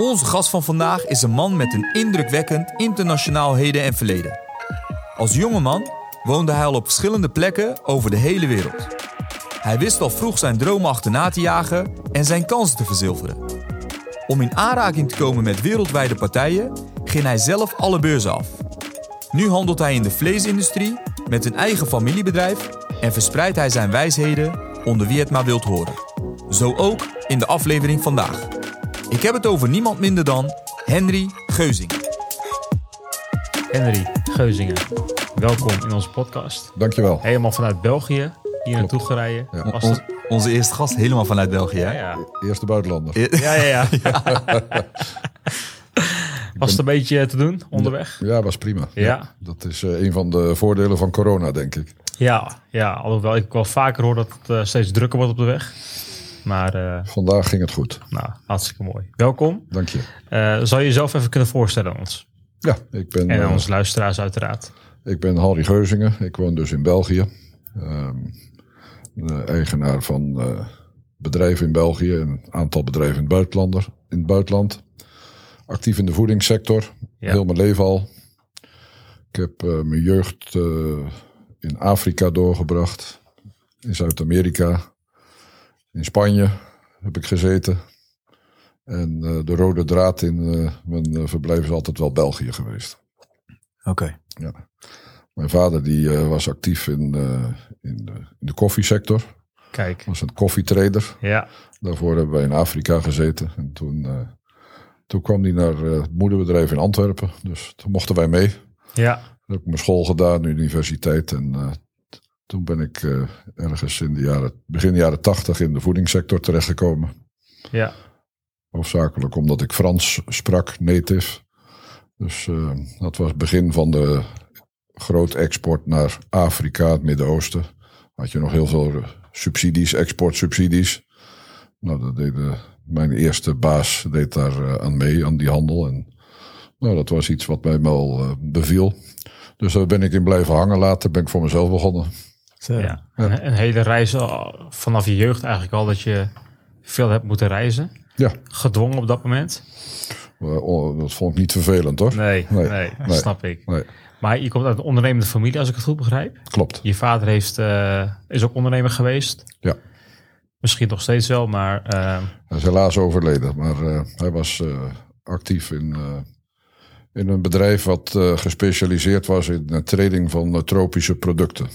Onze gast van vandaag is een man met een indrukwekkend internationaal heden en verleden. Als jonge man woonde hij al op verschillende plekken over de hele wereld. Hij wist al vroeg zijn dromen achterna te jagen en zijn kansen te verzilveren. Om in aanraking te komen met wereldwijde partijen ging hij zelf alle beurzen af. Nu handelt hij in de vleesindustrie met een eigen familiebedrijf en verspreidt hij zijn wijsheden onder wie het maar wilt horen. Zo ook in de aflevering vandaag. Ik heb het over niemand minder dan Henry Geuzing. Henry Geuzingen, welkom in onze podcast. Dankjewel. Helemaal vanuit België hier naartoe gereden. Ja. Was On- het- onze eerste gast helemaal vanuit België. hè? ja, Eerste buitenlander. ja, ja, ja. Was het een beetje te doen onderweg? Ja, was prima. Ja. Dat is eh, een van de voordelen van corona, denk ik. Ja, ja, alhoewel ik wel vaker hoor dat het eh, steeds drukker wordt op de weg. Maar eh, Vandaag ging het goed. nou, hartstikke mooi. Welkom. Dank je. Eh zou je jezelf even kunnen voorstellen aan ons? Ja, ik ben, En aan eh, onze luisteraars uiteraard. ik ben Harry Geuzingen. Ik woon dus in België. Ehm, eigenaar van bedrijven in België en een aantal bedrijven in het, buitenlander, in het buitenland. Actief in de voedingssector. Ja. Heel mijn leven al. Ik heb mijn jeugd in Afrika doorgebracht. In Zuid-Amerika. In Spanje heb ik gezeten. En eh, de rode draad in eh, mijn eh, verblijf is altijd wel België geweest. Oké. Mijn vader die eh, was actief in, eh, in, de, in de koffiesector. Kijk. Was een koffietrader. Ja, Daarvoor hebben wij in Afrika gezeten. En toen, eh, toen kwam hij naar eh, het moederbedrijf in Antwerpen. Dus toen mochten wij mee. ja, Toen heb ik mijn school gedaan, de universiteit. En eh, toen ben ik eh, ergens in de jaren, begin jaren tachtig in de voedingssector terechtgekomen. ja. Hoofdzakelijk omdat ik Frans sprak, native. Dus eh, dat was het begin van de groot export naar Afrika, het Midden-Oosten. Had je nog heel veel eh, subsidies, exportsubsidies. Nou, dat deed mijn eerste baas deed daar aan mee, aan die handel. En nou, dat was iets wat mij wel beviel. Dus daar ben ik in blijven hangen. Later ben ik voor mezelf begonnen. Ja, Een, een hele reis al- vanaf je jeugd eigenlijk al dat je veel hebt moeten reizen. Ja, Gedwongen op dat moment? eh, dat vond ik niet vervelend hoor. Nee, nee, Nee, dat nee. snap ik. Nee, Maar je komt uit een ondernemende familie, als ik het goed begrijp. klopt. Je vader heeft, eh, is ook ondernemer geweest. Ja. Misschien nog steeds wel, maar eh, Hij is helaas overleden, maar eh, hij was eh, actief in, eh, in een bedrijf wat eh, gespecialiseerd was in de trading van eh, tropische producten.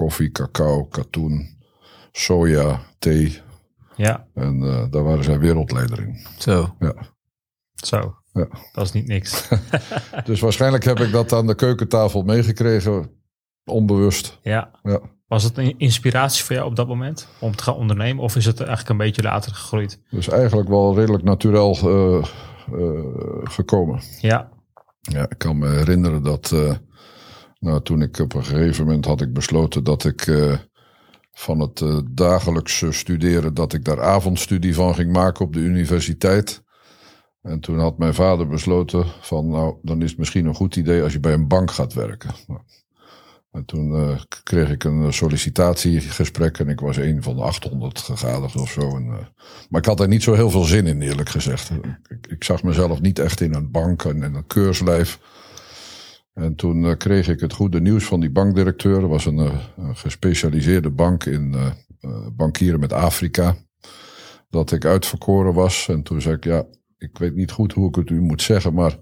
Koffie, cacao, katoen, soja, thee. ja, En eh, daar waren zij wereldleider in. Zo. Ja. zo. Ja. Dat is niet niks. Dus waarschijnlijk heb ik dat aan de keukentafel meegekregen, onbewust. ja. Ja. Was het een inspiratie voor jou op dat moment om te gaan ondernemen? Of is het eigenlijk een beetje later gegroeid? Dus eigenlijk wel redelijk natuurlijk eh, eh, gekomen. Ja, Ja, ik kan me herinneren dat eh, nou, toen ik op een gegeven moment had ik besloten dat ik eh, van het eh, dagelijkse studeren, dat ik daar avondstudie van ging maken op de universiteit. En toen had mijn vader besloten van nou, dan is het misschien een goed idee als je bij een bank gaat werken. Nou, En toen eh, kreeg ik een sollicitatiegesprek en ik was een van de 800 gegadigden of zo. Maar ik had er niet zo heel veel zin in, eerlijk gezegd. Ik, ik zag mezelf niet echt in een bank en in een keurslijf. En toen eh, kreeg ik het goede nieuws van die bankdirecteur. Dat was een, eh, een gespecialiseerde bank in eh, bankieren met Afrika. Dat ik uitverkoren was. En toen zei ik, ja, ik weet niet goed hoe ik het u moet zeggen, maar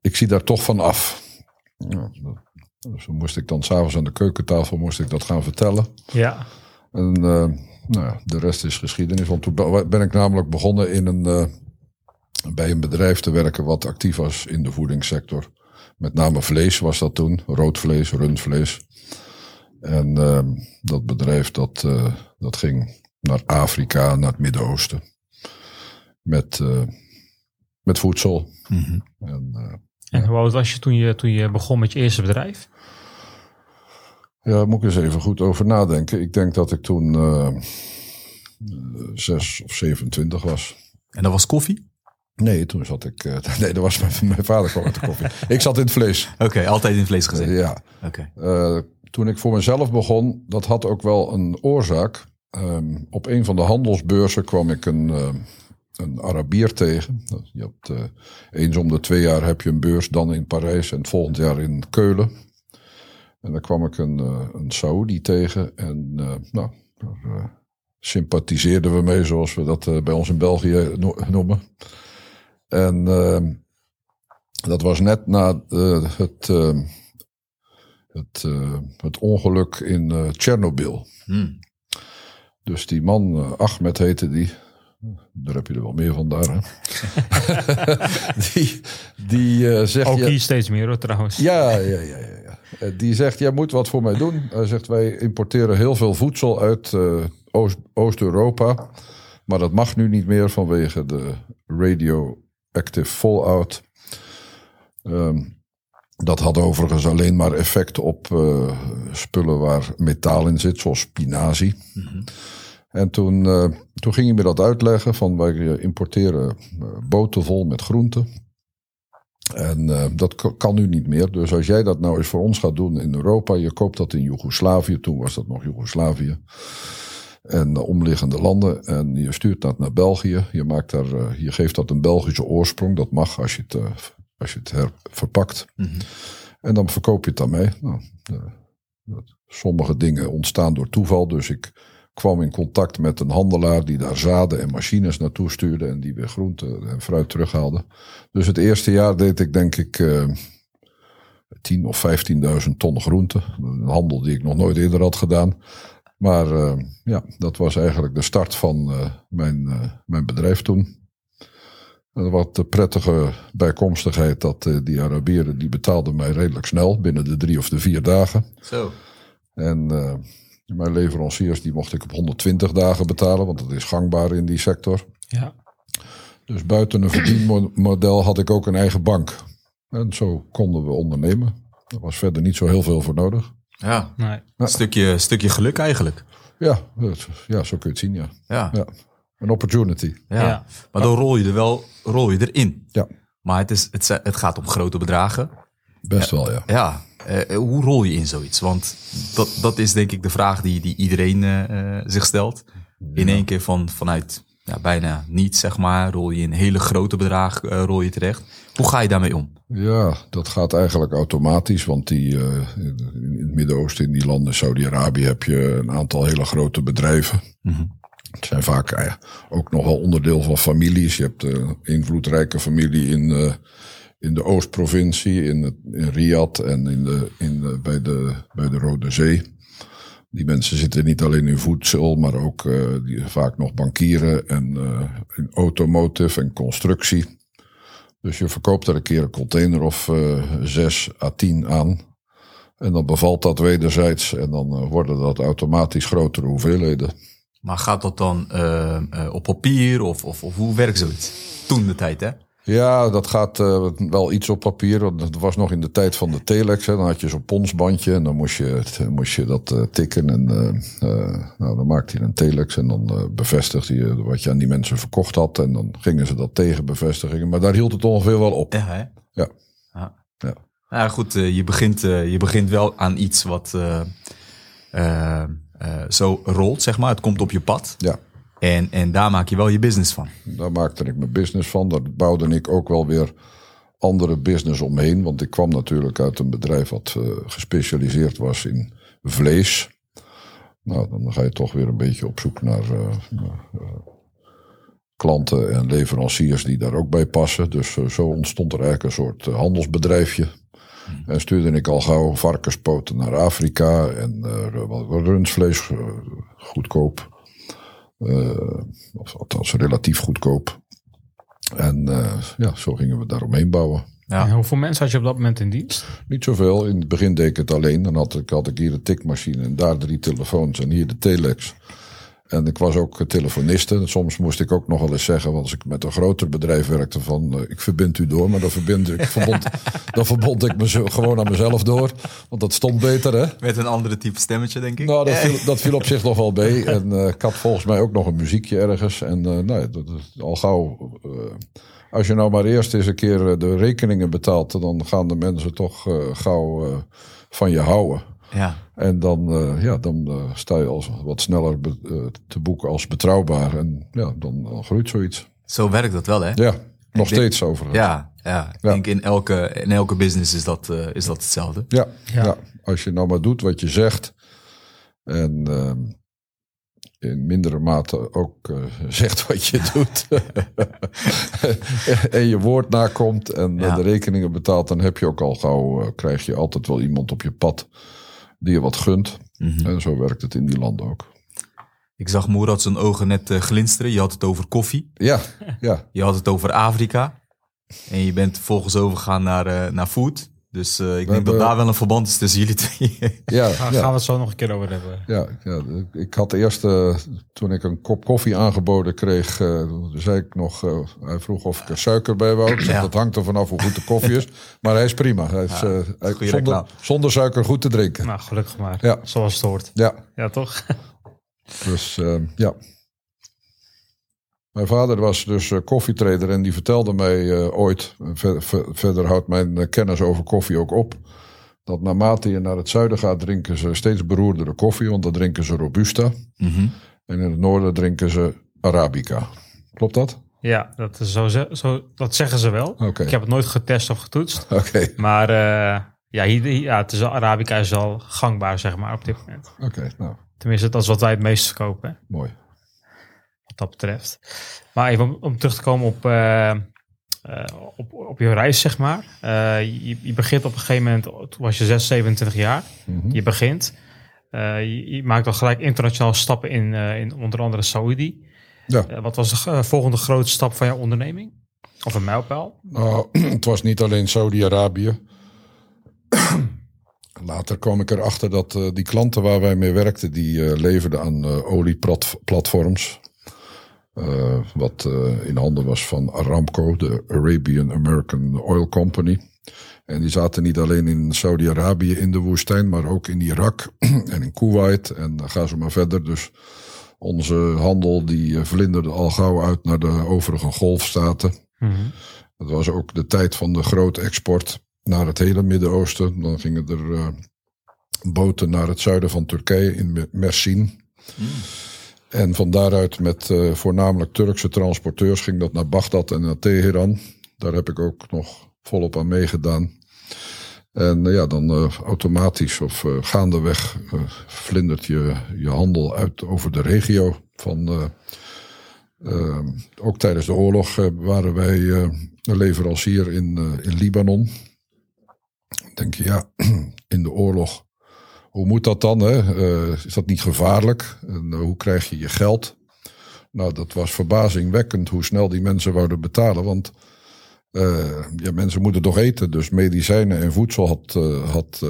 ik zie daar toch van af. Ja, dus moest ik dan s'avonds aan de keukentafel moest ik dat gaan vertellen. ja, En nou ja, de rest is geschiedenis. Want toen be- ben ik namelijk begonnen in een, bij een bedrijf te werken wat actief was in de voedingssector. Met name vlees was dat toen. Rood vlees, rundvlees. En eh, dat bedrijf dat, eh, dat ging naar Afrika, naar het Midden-Oosten. Met, eh, met voedsel. Mhm. En, eh, En hoe oud was je toen, je toen je begon met je eerste bedrijf? Ja, daar moet ik eens even goed over nadenken. Ik denk dat ik toen zes of 27 was. En dat was koffie? Nee, toen zat ik. eh, nee, dat was mijn, mijn vader kwam uit de koffie. ik zat in het vlees. Oké, altijd in het vlees gezeten. ja. Oké. Eh, toen ik voor mezelf begon, dat had ook wel een oorzaak. Ehm, op een van de handelsbeurzen kwam ik een, eh, een Arabier tegen. Je hebt, eens om de twee jaar heb je een beurs, dan in Parijs en het volgend jaar in Keulen. En daar kwam ik een, uh, een Saoedi tegen. En nou, daar sympathiseerden we mee, zoals we dat bij ons in België no noemen. En ehm, dat was net na het, ehm, het, het ongeluk in Tsjernobyl. Hmm. Dus die man, Ahmed heette die, daar heb je er wel meer van daar. Hè? die die uh, zegt. Ook hier steeds meer hoor, trouwens. Ja, ja, ja, ja, ja. Eh, die zegt: Jij moet wat voor mij doen. Hij zegt: Wij importeren heel veel voedsel uit uh, Oost-Europa. maar dat mag nu niet meer vanwege de radioactive fallout. Um, dat had overigens alleen maar effect op spullen waar metaal in zit, zoals spinazie. Mm -hmm. En toen, uh, toen ging hij me dat uitleggen van wij importeren uh, boten vol met groenten. En uh, dat kan nu niet meer. Dus als jij dat nou eens voor ons gaat doen in Europa, je koopt dat in Joegoslavië, toen was dat nog Joegoslavië. En de omliggende landen. En je stuurt dat naar België. Je, maakt daar, je geeft dat een Belgische oorsprong. Dat mag als je het, als je het her, verpakt. Mm -hmm. En dan verkoop je het daarmee. Nou, sommige dingen ontstaan door toeval. Dus ik kwam in contact met een handelaar die daar zaden en machines naartoe stuurde en die weer groente en fruit terughaalde. Dus het eerste jaar deed ik denk ik uh, 10 of 15.000 ton groente. Een handel die ik nog nooit eerder had gedaan. Maar uh, ja, dat was eigenlijk de start van uh, mijn, mijn bedrijf toen. Wat de prettige bijkomstigheid dat die Arabieren die betaalden mij redelijk snel, binnen de drie of de vier dagen. Zo. En mijn leveranciers die mocht ik op 120 dagen betalen, want dat is gangbaar in die sector. Ja. Dus buiten een verdienmodel had ik ook een eigen bank. En zo konden we ondernemen. Er was verder niet zo heel veel voor nodig. Ja, nee. een stukje, stukje geluk eigenlijk. Ja, ja, zo kun je het zien, ja. Ja. ja. Een opportunity. Ja. ja. Maar dan rol je er wel rol je erin. Ja. Maar het, is, het, het gaat om grote bedragen. Best wel, ja. Ja, uh, hoe rol je in zoiets? Want dat, dat is denk ik de vraag die, die iedereen uh, zich stelt. In één keer van, vanuit ja, bijna niets, zeg maar, rol je in hele grote bedrag uh, rol je terecht. Hoe ga je daarmee om? Ja, dat gaat eigenlijk automatisch. Want die, in het Midden-Oosten, in die landen, Saudi-Arabië, heb je een aantal hele grote bedrijven. Mm -hmm. Het zijn vaak ook nog wel onderdeel van families. Je hebt een invloedrijke familie in in de Oostprovincie, in, het, in Riyadh en in de, in de, bij, de, bij de Rode Zee. Die mensen zitten niet alleen in voedsel, maar ook uh, die, vaak nog bankieren en uh, in automotive en constructie. Dus je verkoopt er een keer een container of uh, zes à tien aan. En dan bevalt dat wederzijds en dan worden dat automatisch grotere hoeveelheden. Maar gaat dat dan op papier of, of, of hoe werkt zoiets? Toen de tijd, hè? Ja, dat gaat uh, wel iets op papier. Want dat was nog in de tijd van de telex. Hè. Dan had je zo'n ponsbandje en dan moest je, moest je dat uh, tikken. En uh, nou, dan maakte je een telex en dan bevestigde je wat je aan die mensen verkocht had. En dan gingen ze dat tegen bevestigen. Maar daar hield het ongeveer wel op. Ja, hè? Ja. ja. ja. Nou goed, je, begint, je begint wel aan iets wat zo rolt, zeg maar. Het komt op je pad. Ja. En, en daar maak je wel je business van. Daar maakte ik mijn business van. Daar bouwde ik ook wel weer andere business omheen. Want ik kwam natuurlijk uit een bedrijf wat uh, gespecialiseerd was in vlees. Nou, dan ga je toch weer een beetje op zoek naar uh, uh, klanten en leveranciers die daar ook bij passen. Dus zo ontstond er eigenlijk een soort handelsbedrijfje. En stuurde ik al gauw varkenspoten naar Afrika en rundvlees goedkoop. Uh, of althans relatief goedkoop. En uh, ja, zo gingen we daaromheen bouwen. Ja. En hoeveel mensen had je op dat moment in dienst? Niet zoveel. In het begin deed ik het alleen. Dan had ik, had ik hier de tikmachine en daar drie telefoons en hier de telex. En ik was ook telefoniste. Soms moest ik ook nog wel eens zeggen, want als ik met een groter bedrijf werkte, van uh, ik verbind u door, maar dan, verbind ik, verbond, dan verbond ik me gewoon aan mezelf door. Want dat stond beter, hè? Met een andere type stemmetje, denk ik. Nou, dat viel, dat viel op zich nog wel mee. En uh, ik had volgens mij ook nog een muziekje ergens. En uh, nou, dat is al gauw. als je nou maar eerst eens een keer de rekeningen betaalt, dan gaan de mensen toch gauw van je houden. Ja. En dan, eh, ja, dan eh, sta je als wat sneller be- eh, te boeken als betrouwbaar. En ja, dan, dan groeit zoiets. Zo werkt dat wel, hè? Ja, nog denk- steeds overigens. Ja, ja. ik Ja. denk in elke, in elke business is dat, eh, is dat hetzelfde. Ja, Ja. ja. als je nou maar doet wat je zegt. En ehm, in mindere mate ook zegt wat je doet. en je woord nakomt en Ja. de rekeningen betaalt. Dan heb je ook al gauw, krijg je altijd wel iemand op je pad die je wat gunt. Mhm. En zo werkt het in die landen ook. Ik zag Moerad zijn ogen net eh, glinsteren. Je had het over koffie. Ja, ja. Je had het over Afrika. En je bent vervolgens overgegaan naar, eh, naar food. Dus eh, ik denk hebben- dat daar wel een verband is tussen jullie twee. Ja, Daar gaan we het zo nog een keer over hebben. ja, ja, ik had eerst, eh, toen ik een kop koffie aangeboden kreeg, eh, zei ik nog, eh, hij vroeg of ik er suiker bij wou. Ik zeg, Ja. Dat hangt er vanaf hoe goed de koffie is. Maar hij is prima. Hij is, eh, hij- zonder, zonder suiker goed te drinken. Nou, gelukkig maar. Ja. Zoals het hoort. Ja, Ja, toch? dus eh, ja. Mijn vader was dus eh, koffietrader en die vertelde mij eh, ooit, ver- ver- verder houdt mijn eh, kennis over koffie ook op, dat naarmate je naar het zuiden gaat drinken ze steeds beroerdere koffie, want dan drinken ze Robusta. Mhm. En in het noorden drinken ze Arabica. Klopt dat? Ja, dat, is zo, zo, dat zeggen ze wel. Ik heb het nooit getest of getoetst. Maar ja, hier, ja, het is Arabica is al gangbaar, zeg maar, op dit moment. oké, nou, Tenminste, dat is wat wij het meest verkopen, hè, mooi. Wat dat betreft. Maar even om, om terug te komen op, eh, eh, op, op je reis, zeg maar. Eh, je, je begint op een gegeven moment, toen was je 6, 27 jaar. Mhm. Je begint. Je, je maakt al gelijk internationale stappen in, in onder andere Saudi. Ja. Wat was de volgende grote stap van jouw onderneming? Of een mijlpaal? Nou, het was niet alleen Saudi-Arabië. Later kwam ik erachter dat die klanten waar wij mee werkten, die leverden aan eh, olieplatforms. Eh, wat eh, in handen was van Aramco, de Arabian American Oil Company. En die zaten niet alleen in Saudi-Arabië in de woestijn, maar ook in Irak en in Kuwait. En dan gaan ze maar verder. Dus onze handel die eh, vlinderde al gauw uit naar de overige golfstaten. Het was ook de tijd van de grote export naar het hele Midden-Oosten. Dan gingen er eh, boten naar het zuiden van Turkije in Me- Mersin. En van daaruit met eh, voornamelijk Turkse transporteurs ging dat naar Bagdad en naar Teheran. Daar heb ik ook nog volop aan meegedaan. En eh, ja, dan eh, automatisch of gaandeweg vlindert je je handel uit over de regio. Van, ook tijdens de oorlog waren wij leverancier in, in Libanon. Dan denk je, ja, in de oorlog, hoe moet dat dan? Hè? Eh, is dat niet gevaarlijk? En, eh, hoe krijg je je geld? Nou, dat was verbazingwekkend hoe snel die mensen wouden betalen. Want eh, ja, mensen moeten toch eten. Dus medicijnen en voedsel had, had,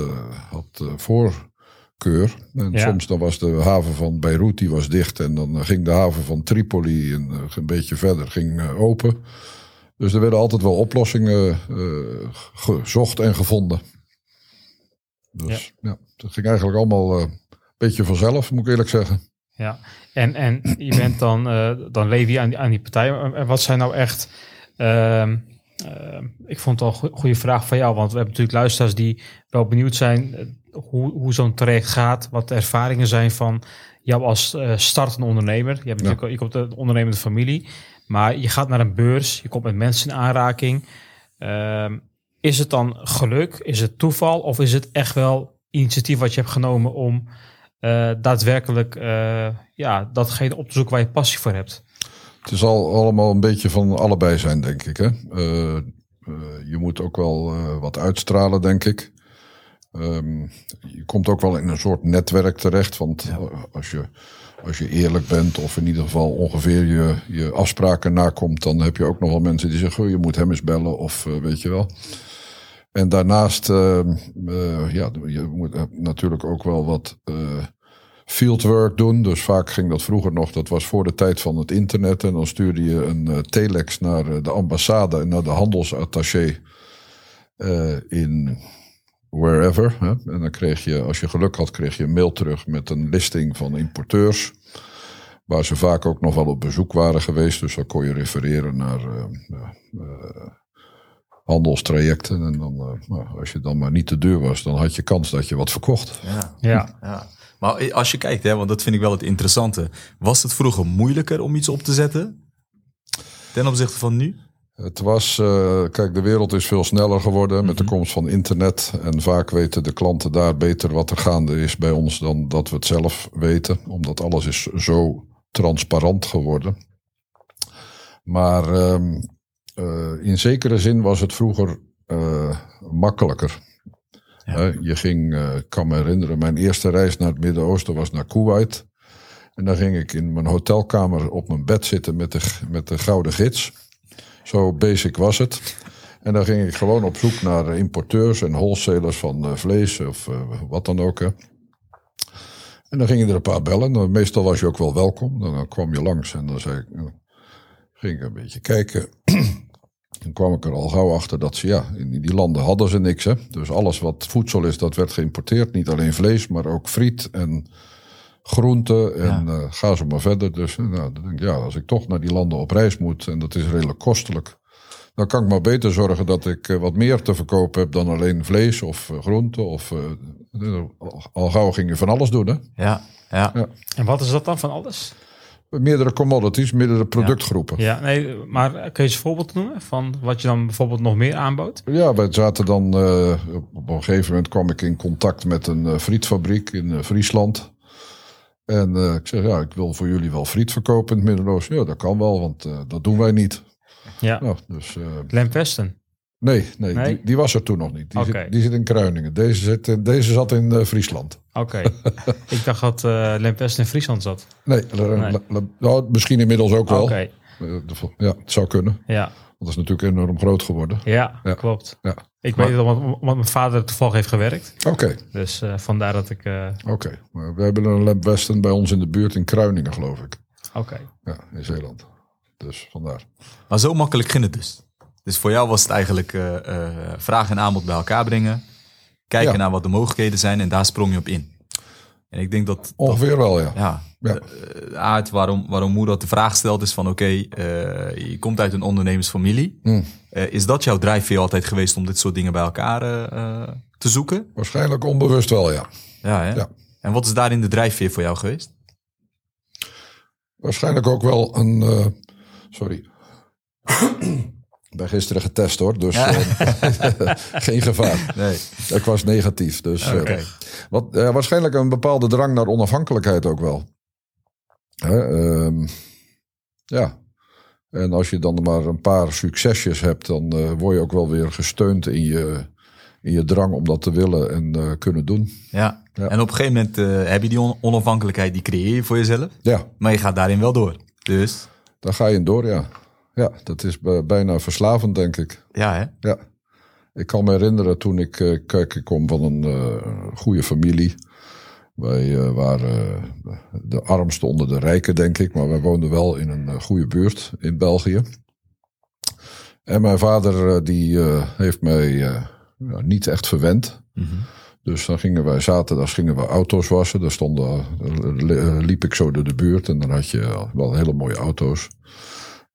had voorkeur. En Ja. soms dan was de haven van Beirut die was dicht. En dan ging de haven van Tripoli een, een beetje verder ging, open. Dus er werden altijd wel oplossingen gezocht en gevonden. Dus ja, dat ging eigenlijk allemaal eh, een beetje vanzelf, moet ik eerlijk zeggen. Ja, en, en je bent dan, eh, dan leef je aan die, aan die partij. En wat zijn nou echt, ehm, ehm, ik vond het al een goede vraag van jou, want we hebben natuurlijk luisteraars die wel benieuwd zijn eh, hoe, hoe zo'n traject gaat, wat de ervaringen zijn van jou als eh, startende ondernemer. Je, hebt natuurlijk, je komt uit een ondernemende familie, maar je gaat naar een beurs, je komt met mensen in aanraking. Ehm, is het dan geluk, is het toeval of is het echt wel initiatief wat je hebt genomen om eh, daadwerkelijk eh, ja, datgene op te zoeken waar je passie voor hebt. Het is al allemaal een beetje van allebei zijn, denk ik. Hè? Eh, je moet ook wel wat uitstralen, denk ik. Ehm, je komt ook wel in een soort netwerk terecht. Want als, je, als je eerlijk bent, of in ieder geval ongeveer je, je afspraken nakomt, dan heb je ook nog wel mensen die zeggen: oh, je moet hem eens bellen, of weet je wel. En daarnaast, ehm, eh, ja, je moet eh, natuurlijk ook wel wat eh, fieldwork doen. Dus vaak ging dat vroeger nog, dat was voor de tijd van het internet. En dan stuurde je een telex naar de ambassade en naar de handelsattaché in wherever. Hè? En dan kreeg je, als je geluk had, kreeg je een mail terug met een listing van importeurs. Waar ze vaak ook nog wel op bezoek waren geweest. Dus dan kon je refereren naar handelstrajecten. En dan, eh, nou, als je dan maar niet te duur was, dan had je kans dat je wat verkocht. Ja. Ja. ja. Maar als je kijkt, hè, want dat vind ik wel het interessante. Was het vroeger moeilijker om iets op te zetten? Ten opzichte van nu? Het was, eh, kijk, de wereld is veel sneller geworden met de komst van internet. En vaak weten de klanten daar beter wat er gaande is bij ons dan dat we het zelf weten. Omdat alles is zo transparant geworden. Maar ehm, eh, in zekere zin was het vroeger eh, makkelijker. Hè, je ging, eh, ik kan me herinneren, mijn eerste reis naar het Midden-Oosten was naar Kuwait. En dan ging ik in mijn hotelkamer op mijn bed zitten met de, met de gouden gids. Zo basic was het. En dan ging ik gewoon op zoek naar importeurs en wholesalers van eh, vlees of eh, wat dan ook. En dan ging je er een paar bellen. Nou, meestal was je ook wel welkom. Dan kwam je langs en dan zei ik, nou, ging ik een beetje kijken. Dan kwam ik er al gauw achter dat ze, ja, in die landen hadden ze niks. Hè. Dus alles wat voedsel is, dat werd geïmporteerd. Niet alleen vlees, maar ook friet en groenten en eh, ga zo maar verder. Dus eh, nou, dan denk ik, ja, als ik toch naar die landen op reis moet en dat is redelijk kostelijk. Dan kan ik maar beter zorgen dat ik eh, wat meer te verkopen heb dan alleen vlees of groenten. Of, eh, al- al gauw ging je van alles doen. Hè. Ja, ja. Ja. En wat is dat dan van alles? Meerdere commodities, meerdere productgroepen. Ja, nee, maar kun je eens een voorbeeld noemen van wat je dan bijvoorbeeld nog meer aanbood? Ja, wij zaten dan. eh, op een gegeven moment kwam ik in contact met een eh, frietfabriek in eh, Friesland. En ik zeg, ja, ik wil voor jullie wel friet verkopen in het Midden-Oosten. Ja, dat kan wel, want dat doen wij niet. Ja, Nou, dus, Lamp Weston. nee, nee, Nee? Die, die was er toen nog niet. Die, zit, die zit in Kruiningen. Deze, zit, in- deze zat in Friesland. Oké. ik dacht dat eh Lamp Weston in Friesland zat. Nee, nou, misschien inmiddels ook wel. Oké, Eh, ja, het zou kunnen. ja. Want dat is natuurlijk enorm groot geworden. Ja, Ja. klopt. Ja. Ik Maar- weet het omdat, omdat mijn vader toevallig heeft gewerkt. Oké, Dus eh, vandaar dat ik... eh, oké. Maar we hebben een Lamp Weston bij ons in de buurt in Kruiningen, geloof ik. Oké. Ja, in Zeeland. Dus vandaar. Maar zo makkelijk ging het dus. Dus voor jou was het eigenlijk eh, eh, vraag en aanbod bij elkaar brengen. Kijken Ja. naar wat de mogelijkheden zijn en daar sprong je op in. En ik denk dat, dat Ongeveer wel, ja. ja, Ja. de, de aard waarom, waarom Moerad de vraag stelt is van oké, eh, je komt uit een ondernemersfamilie. Hm. Eh, is dat jouw drijfveer altijd geweest om dit soort dingen bij elkaar eh, eh, te zoeken? Waarschijnlijk onbewust wel, ja. Ja, hè? Ja. En wat is daarin de drijfveer voor jou geweest? Waarschijnlijk ook wel een. eh, sorry. Ik ben gisteren getest hoor, dus Ja. eh, geen gevaar. Nee. Ik was negatief. Dus, eh, wat, eh, waarschijnlijk een bepaalde drang naar onafhankelijkheid ook wel. Hè, ehm, ja. En als je dan maar een paar succesjes hebt, dan word je ook wel weer gesteund in je, in je drang om dat te willen en kunnen doen. Ja. Ja. En op een gegeven moment heb je die on- onafhankelijkheid, die creëer je voor jezelf. Ja, Maar je gaat daarin wel door. Dus daar ga je in door, ja. Ja, dat is bijna verslavend, denk ik. ja, hè? Ja. Ik kan me herinneren toen ik, eh, kijk, ik kom van een eh, goede familie. Wij eh, waren de armste onder de rijken, denk ik. Maar wij woonden wel in een goede buurt in België. En mijn vader, die heeft mij niet echt verwend. Dus dan gingen wij zaterdags gingen we auto's wassen. Daar stonden, li- liep ik zo door de buurt en dan had je wel hele mooie auto's.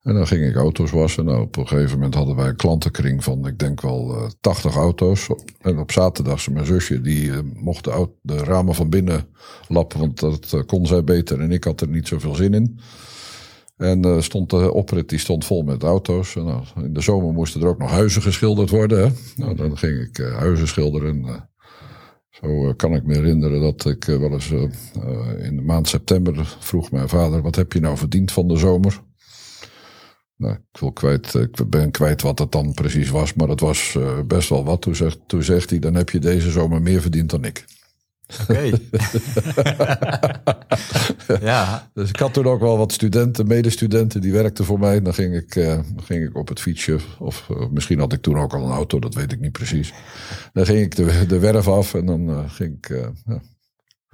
En dan ging ik auto's wassen. Nou, op een gegeven moment hadden wij een klantenkring van, ik denk wel eh 80 auto's. En op zaterdag, mijn zusje, die eh, mocht de, ramen van binnen lappen, want dat eh, kon zij beter en ik had er niet zoveel zin in. En stond de oprit die stond vol met auto's. En, nou, in de zomer moesten er ook nog huizen geschilderd worden. Hè? Nou, dan ging ik huizen schilderen. En, zo kan ik me herinneren dat ik wel eens in de maand september vroeg mijn vader: wat heb je nou verdiend van de zomer? Nou, ik, wil kwijt, ik ben kwijt wat het dan precies was, maar het was eh, best wel wat. Toen zegt, toen zegt hij: dan heb je deze zomer meer verdiend dan ik. Oké. ja, Dus ik had toen ook wel wat studenten, medestudenten, die werkten voor mij. Dan ging ik, eh, ging ik op het fietsje, of eh, misschien had ik toen ook al een auto, dat weet ik niet precies. Dan ging ik de, de werf af en dan eh, ging ik. eh, ja,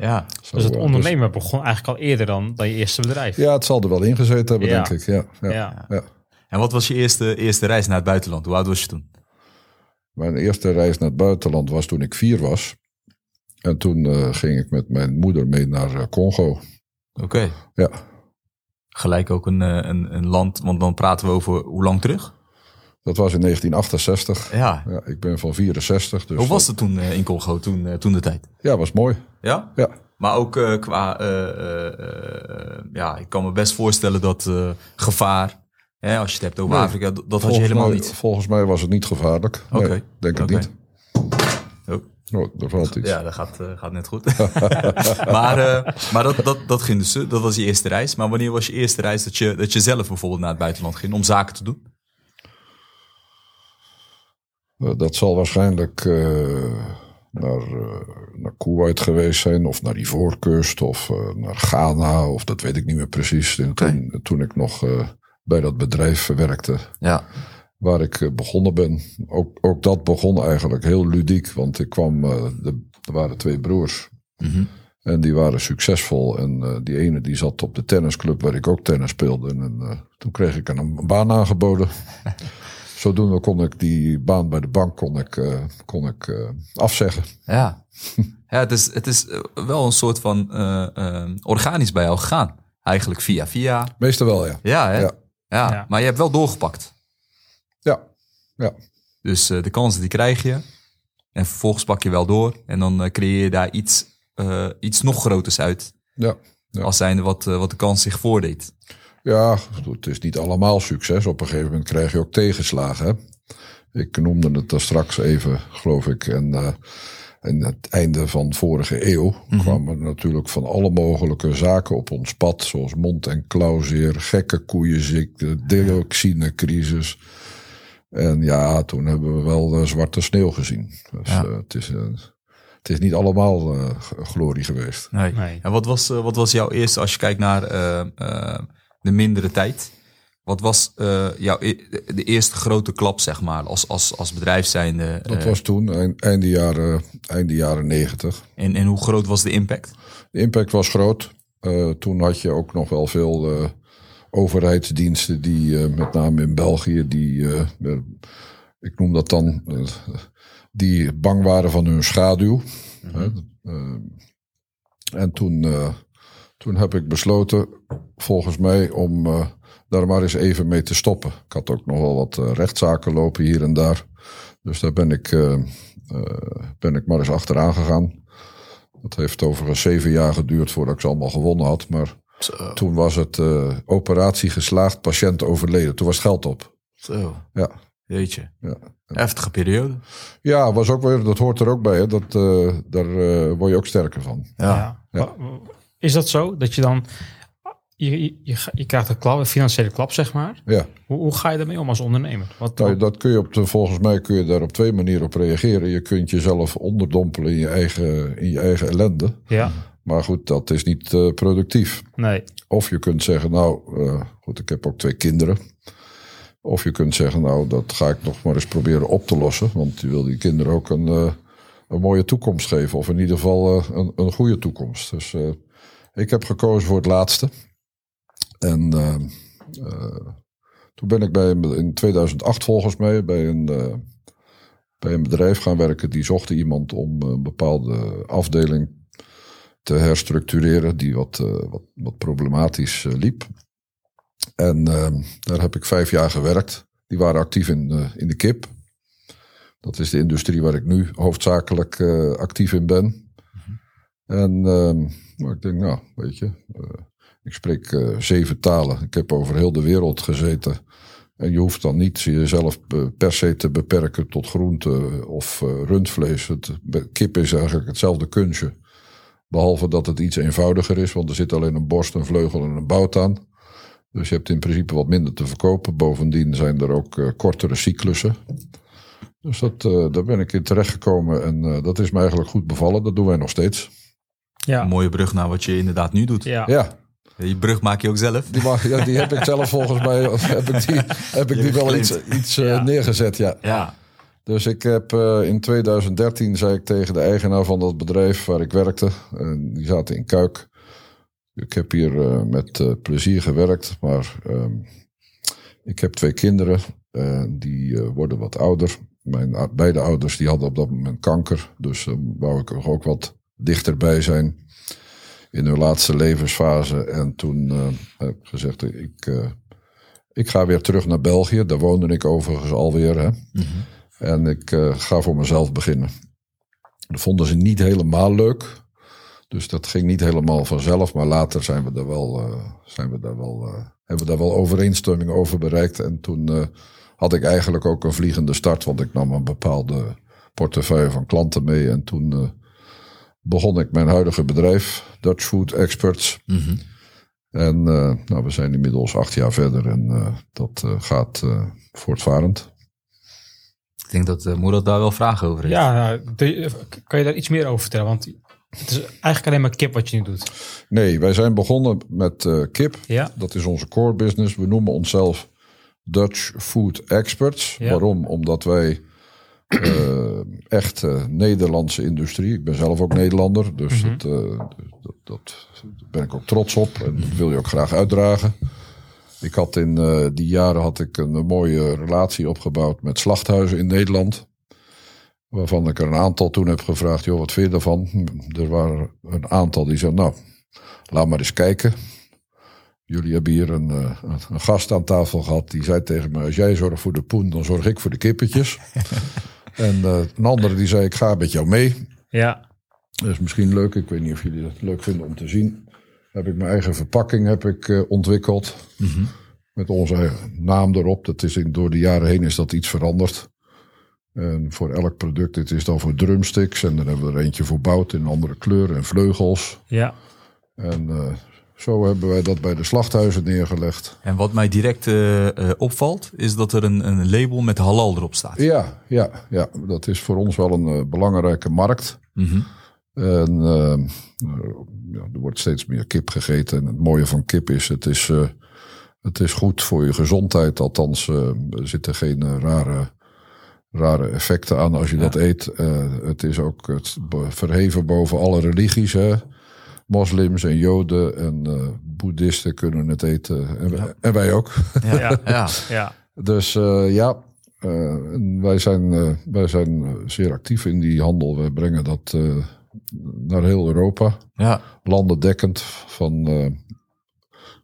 ja. zo, Dus het eh, ondernemen begon eigenlijk al eerder dan, dan je eerste bedrijf. ja, het zal er wel ingezeten hebben, Ja. denk ik. Ja, ja, Ja. ja. En wat was je eerste, eerste reis naar het buitenland? Hoe oud was je toen? Mijn eerste reis naar het buitenland was toen ik vier was. En toen eh, ging ik met mijn moeder mee naar eh, Congo. Oké. Ja, Gelijk ook een, een, een land, want dan praten we over hoe lang terug? Dat was in 1968. Ja. Ja, ik ben van 64. Dus Hoe was het toen eh, in Congo, toen, eh, toen de tijd? Ja, was mooi. Ja? Ja. Maar ook eh, qua, ja, ik kan me best voorstellen dat gevaar, hè, als je het hebt over Nee, Afrika, dat, dat had je helemaal mij- niet. Volgens mij was het niet gevaarlijk. Nee, Oké. denk het Oké. niet. Oh. Oh, daar valt iets. Ja, dat gaat, gaat net goed. maar maar dat, dat, dat ging dus, dat was je eerste reis. Maar wanneer was je eerste reis dat je, dat je zelf bijvoorbeeld naar het buitenland ging om zaken te doen? Eh, dat zal waarschijnlijk eh, naar, eh, naar Kuwait geweest zijn, of naar Ivoorkust, of naar Ghana, of dat weet ik niet meer precies. En Toen, toen ik nog bij dat bedrijf werkte, Ja. waar ik begonnen ben. Ook, ook dat begon eigenlijk heel ludiek, want ik kwam, de, er waren twee broers. Mhm. En die waren succesvol. En die ene die zat op de tennisclub waar ik ook tennis speelde. En toen kreeg ik een, een baan aangeboden. Zodoende kon ik die baan bij de bank kon ik, eh, kon ik, eh, afzeggen. Ja, ja het is, het is eh, wel een soort van organisch bij jou gegaan. Eigenlijk via via. Meestal wel, ja. Ja, hè? Ja. Ja. Ja. maar je hebt wel doorgepakt. Ja, ja. Dus eh, de kansen die krijg je. En vervolgens pak je wel door. En dan creëer je daar iets, eh, iets nog groters uit. ja. Ja. Als zijnde wat, wat de kans zich voordeed. Ja, het is niet allemaal succes. Op een gegeven moment krijg je ook tegenslagen. Hè? Ik noemde het daar straks even, geloof ik. En, eh en het einde van vorige eeuw kwamen er natuurlijk van alle mogelijke zaken op ons pad. Zoals mond- en klauwzeer, gekke koeienziekte, dioxinecrisis. En ja, toen hebben we wel zwarte sneeuw gezien. Dus Ja. eh, het, is, eh, het is niet allemaal eh, g- glorie geweest. Nee. Nee. En wat was, wat was jouw eerste, als je kijkt naar de mindere tijd. Wat was eh, jouw, e- de eerste grote klap, zeg maar, als, als, als bedrijf zijnde? Dat eh, was toen, eind- einde jaren, einde jaren negentig. en, en hoe groot was de impact? De impact was groot. Eh, toen had je ook nog wel veel overheidsdiensten die, met name in België, die, ik noem dat dan, die bang waren van hun schaduw. Eh, en toen, toen heb ik besloten, volgens mij, om eh, daar maar eens even mee te stoppen. Ik had ook nog wel wat eh, rechtszaken lopen hier en daar. Dus daar ben ik, eh, eh, ben ik maar eens achteraan gegaan. Dat heeft overigens zeven jaar geduurd voordat ik ze allemaal gewonnen had. Maar Zo, toen was het eh, operatie geslaagd, patiënt overleden. Toen was het geld op. zo. Ja, Jeetje. ja. Heftige periode. ja was ook weer, dat hoort er ook bij. Hè. Dat, eh, daar eh, word je ook sterker van. Ja. Ja. Is dat zo? Dat je dan... Je, je, je, ga- je krijgt een, klap, een financiële klap, zeg maar. Ja. Hoe, hoe ga je daarmee om als ondernemer? Wat, Nou, dat kun je op de, volgens mij kun je daar op twee manieren op reageren. Je kunt jezelf onderdompelen in je eigen, in je eigen ellende. ja, Maar goed, dat is niet eh, productief. nee. Of je kunt zeggen, nou, eh, goed, ik heb ook twee kinderen. Of je kunt zeggen, nou, dat ga ik nog maar eens proberen op te lossen. Want je wil die kinderen ook een, eh, een mooie toekomst geven. Of in ieder geval een, een goede toekomst. Dus ik heb gekozen voor het laatste. En eh, eh, toen ben ik bij in 2008 volgens mij bij een, eh, bij een bedrijf gaan werken. Die zochten iemand om een bepaalde afdeling te herstructureren die wat, wat, wat problematisch liep. En daar heb ik vijf jaar gewerkt. Die waren actief in, in de kip. Dat is de industrie waar ik nu hoofdzakelijk actief in ben. En ehm, nou, ik denk, nou, weet je, eh, ik spreek eh, zeven talen. Ik heb over heel de wereld gezeten. En je hoeft dan niet jezelf eh, per se te beperken tot groente of rundvlees. Het, kip is eigenlijk hetzelfde kunstje. Behalve dat het iets eenvoudiger is, want er zit alleen een borst, een vleugel en een bout aan. Dus je hebt in principe wat minder te verkopen. Bovendien zijn er ook kortere cyclussen. Dus dat, daar ben ik in terechtgekomen en dat is me eigenlijk goed bevallen. Dat doen wij nog steeds. Ja. Een mooie brug naar wat je inderdaad nu doet. Ja. Ja, Die brug maak je ook zelf. die, mag, ja, die heb ik zelf volgens mij heb ik die, heb ik die wel iets, iets eh, neergezet. Ja. Ja. Dus ik heb eh, in 2013 zei ik tegen de eigenaar van dat bedrijf waar ik werkte. En die zaten in Kuik. Ik heb hier eh, met eh, plezier gewerkt, maar ehm, ik heb twee kinderen. eh, die worden wat ouder. Mijn beide ouders die hadden op dat moment kanker. Dus dan wou ik er ook wat dichterbij zijn in hun laatste levensfase. En toen eh, heb ik gezegd, ik, eh, Ik ga weer terug naar België. Daar woonde ik overigens alweer. Hè. En ik eh, ga voor mezelf beginnen. Dat vonden ze niet helemaal leuk. Dus dat ging niet helemaal vanzelf. Maar later zijn we daar wel, zijn we daar wel, hebben we daar wel overeenstemming over bereikt. En toen had ik eigenlijk ook een vliegende start. Want ik nam een bepaalde portefeuille van klanten mee. En toen begon ik mijn huidige bedrijf, Dutch Food Experts. En eh, nou, we zijn inmiddels acht jaar verder en eh, dat eh, gaat eh, voortvarend. Ik denk dat uh, Moerad daar wel vragen over heeft. Ja, nou, de- kan je daar iets meer over vertellen? Want het is eigenlijk alleen maar kip wat je nu doet. Nee, wij zijn begonnen met eh, kip. Ja. Dat is onze core business. We noemen onszelf Dutch Food Experts. Ja. Waarom? Omdat wij echt eh, Nederlandse industrie. Ik ben zelf ook Nederlander, dus Mhm. dat, eh, dat, ben ik ook trots op en dat wil je ook graag uitdragen. Ik had in eh, die jaren had ik een, mooie relatie opgebouwd met slachthuizen in Nederland. Waarvan ik er een aantal toen heb gevraagd, joh, wat vind je ervan? Er waren een aantal die zeiden, nou, laat maar eens kijken. Jullie hebben hier een, eh, een- gast aan tafel gehad. Die zei tegen me: Als jij zorgt voor de poen, dan zorg ik voor de kippetjes. en eh, een andere die zei: Ik ga met jou mee. Ja. Dat is misschien leuk. Ik weet niet of jullie dat leuk vinden om te zien. Heb ik mijn eigen verpakking heb ik, eh, ontwikkeld. Met onze naam erop. Dat is in, door de jaren heen is dat iets veranderd. En voor elk product, dit is dan voor drumsticks. En dan hebben we er eentje voor bout in andere kleur en vleugels. Ja. En eh, zo hebben wij dat bij de slachthuizen neergelegd. En wat mij direct eh, eh, opvalt, is dat er een, een label met halal erop staat. Ja, ja, ja, dat is voor ons wel een eh, belangrijke markt. Mhm. En ja, er wordt steeds meer kip gegeten. En het mooie van kip is, het is, het is goed voor je gezondheid. Althans, er zitten geen rare, rare effecten aan als je dat eet. Het is ook het verheven boven alle religies. Hè? Moslims en Joden en eh, Boeddhisten kunnen het eten. En, wij- en wij ook. Ja, Ja. ja. Dus eh, ja, eh, wij, zijn, wij zijn zeer actief in die handel. We brengen dat eh, naar heel Europa. ja. Landendekkend van, eh,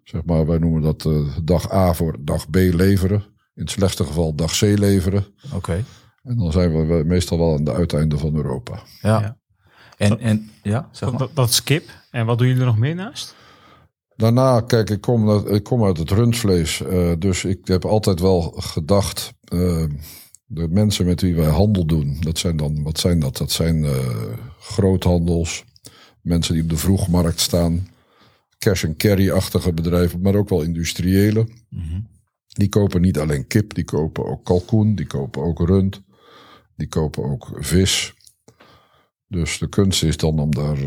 zeg maar, wij noemen dat eh, dag A voor dag B leveren. In het slechtste geval dag C leveren. oké. En dan zijn we meestal wel aan de uiteinde van Europa. Ja. Ja. En, en ja, zeg maar. Dat, dat is kip. En wat doen jullie er nog meer naast? Daarna, kijk, ik kom, uit- ik kom uit het rundvlees. eh, dus ik heb altijd wel gedacht. eh, de mensen met wie wij handel doen, dat zijn dan, wat zijn dat? Dat zijn eh, groothandels, mensen die op de vroegmarkt staan, cash and carry-achtige bedrijven, maar ook wel industriële. Die kopen niet alleen kip, die kopen ook kalkoen, die kopen ook rund, die kopen ook vis. Dus de kunst is dan om daar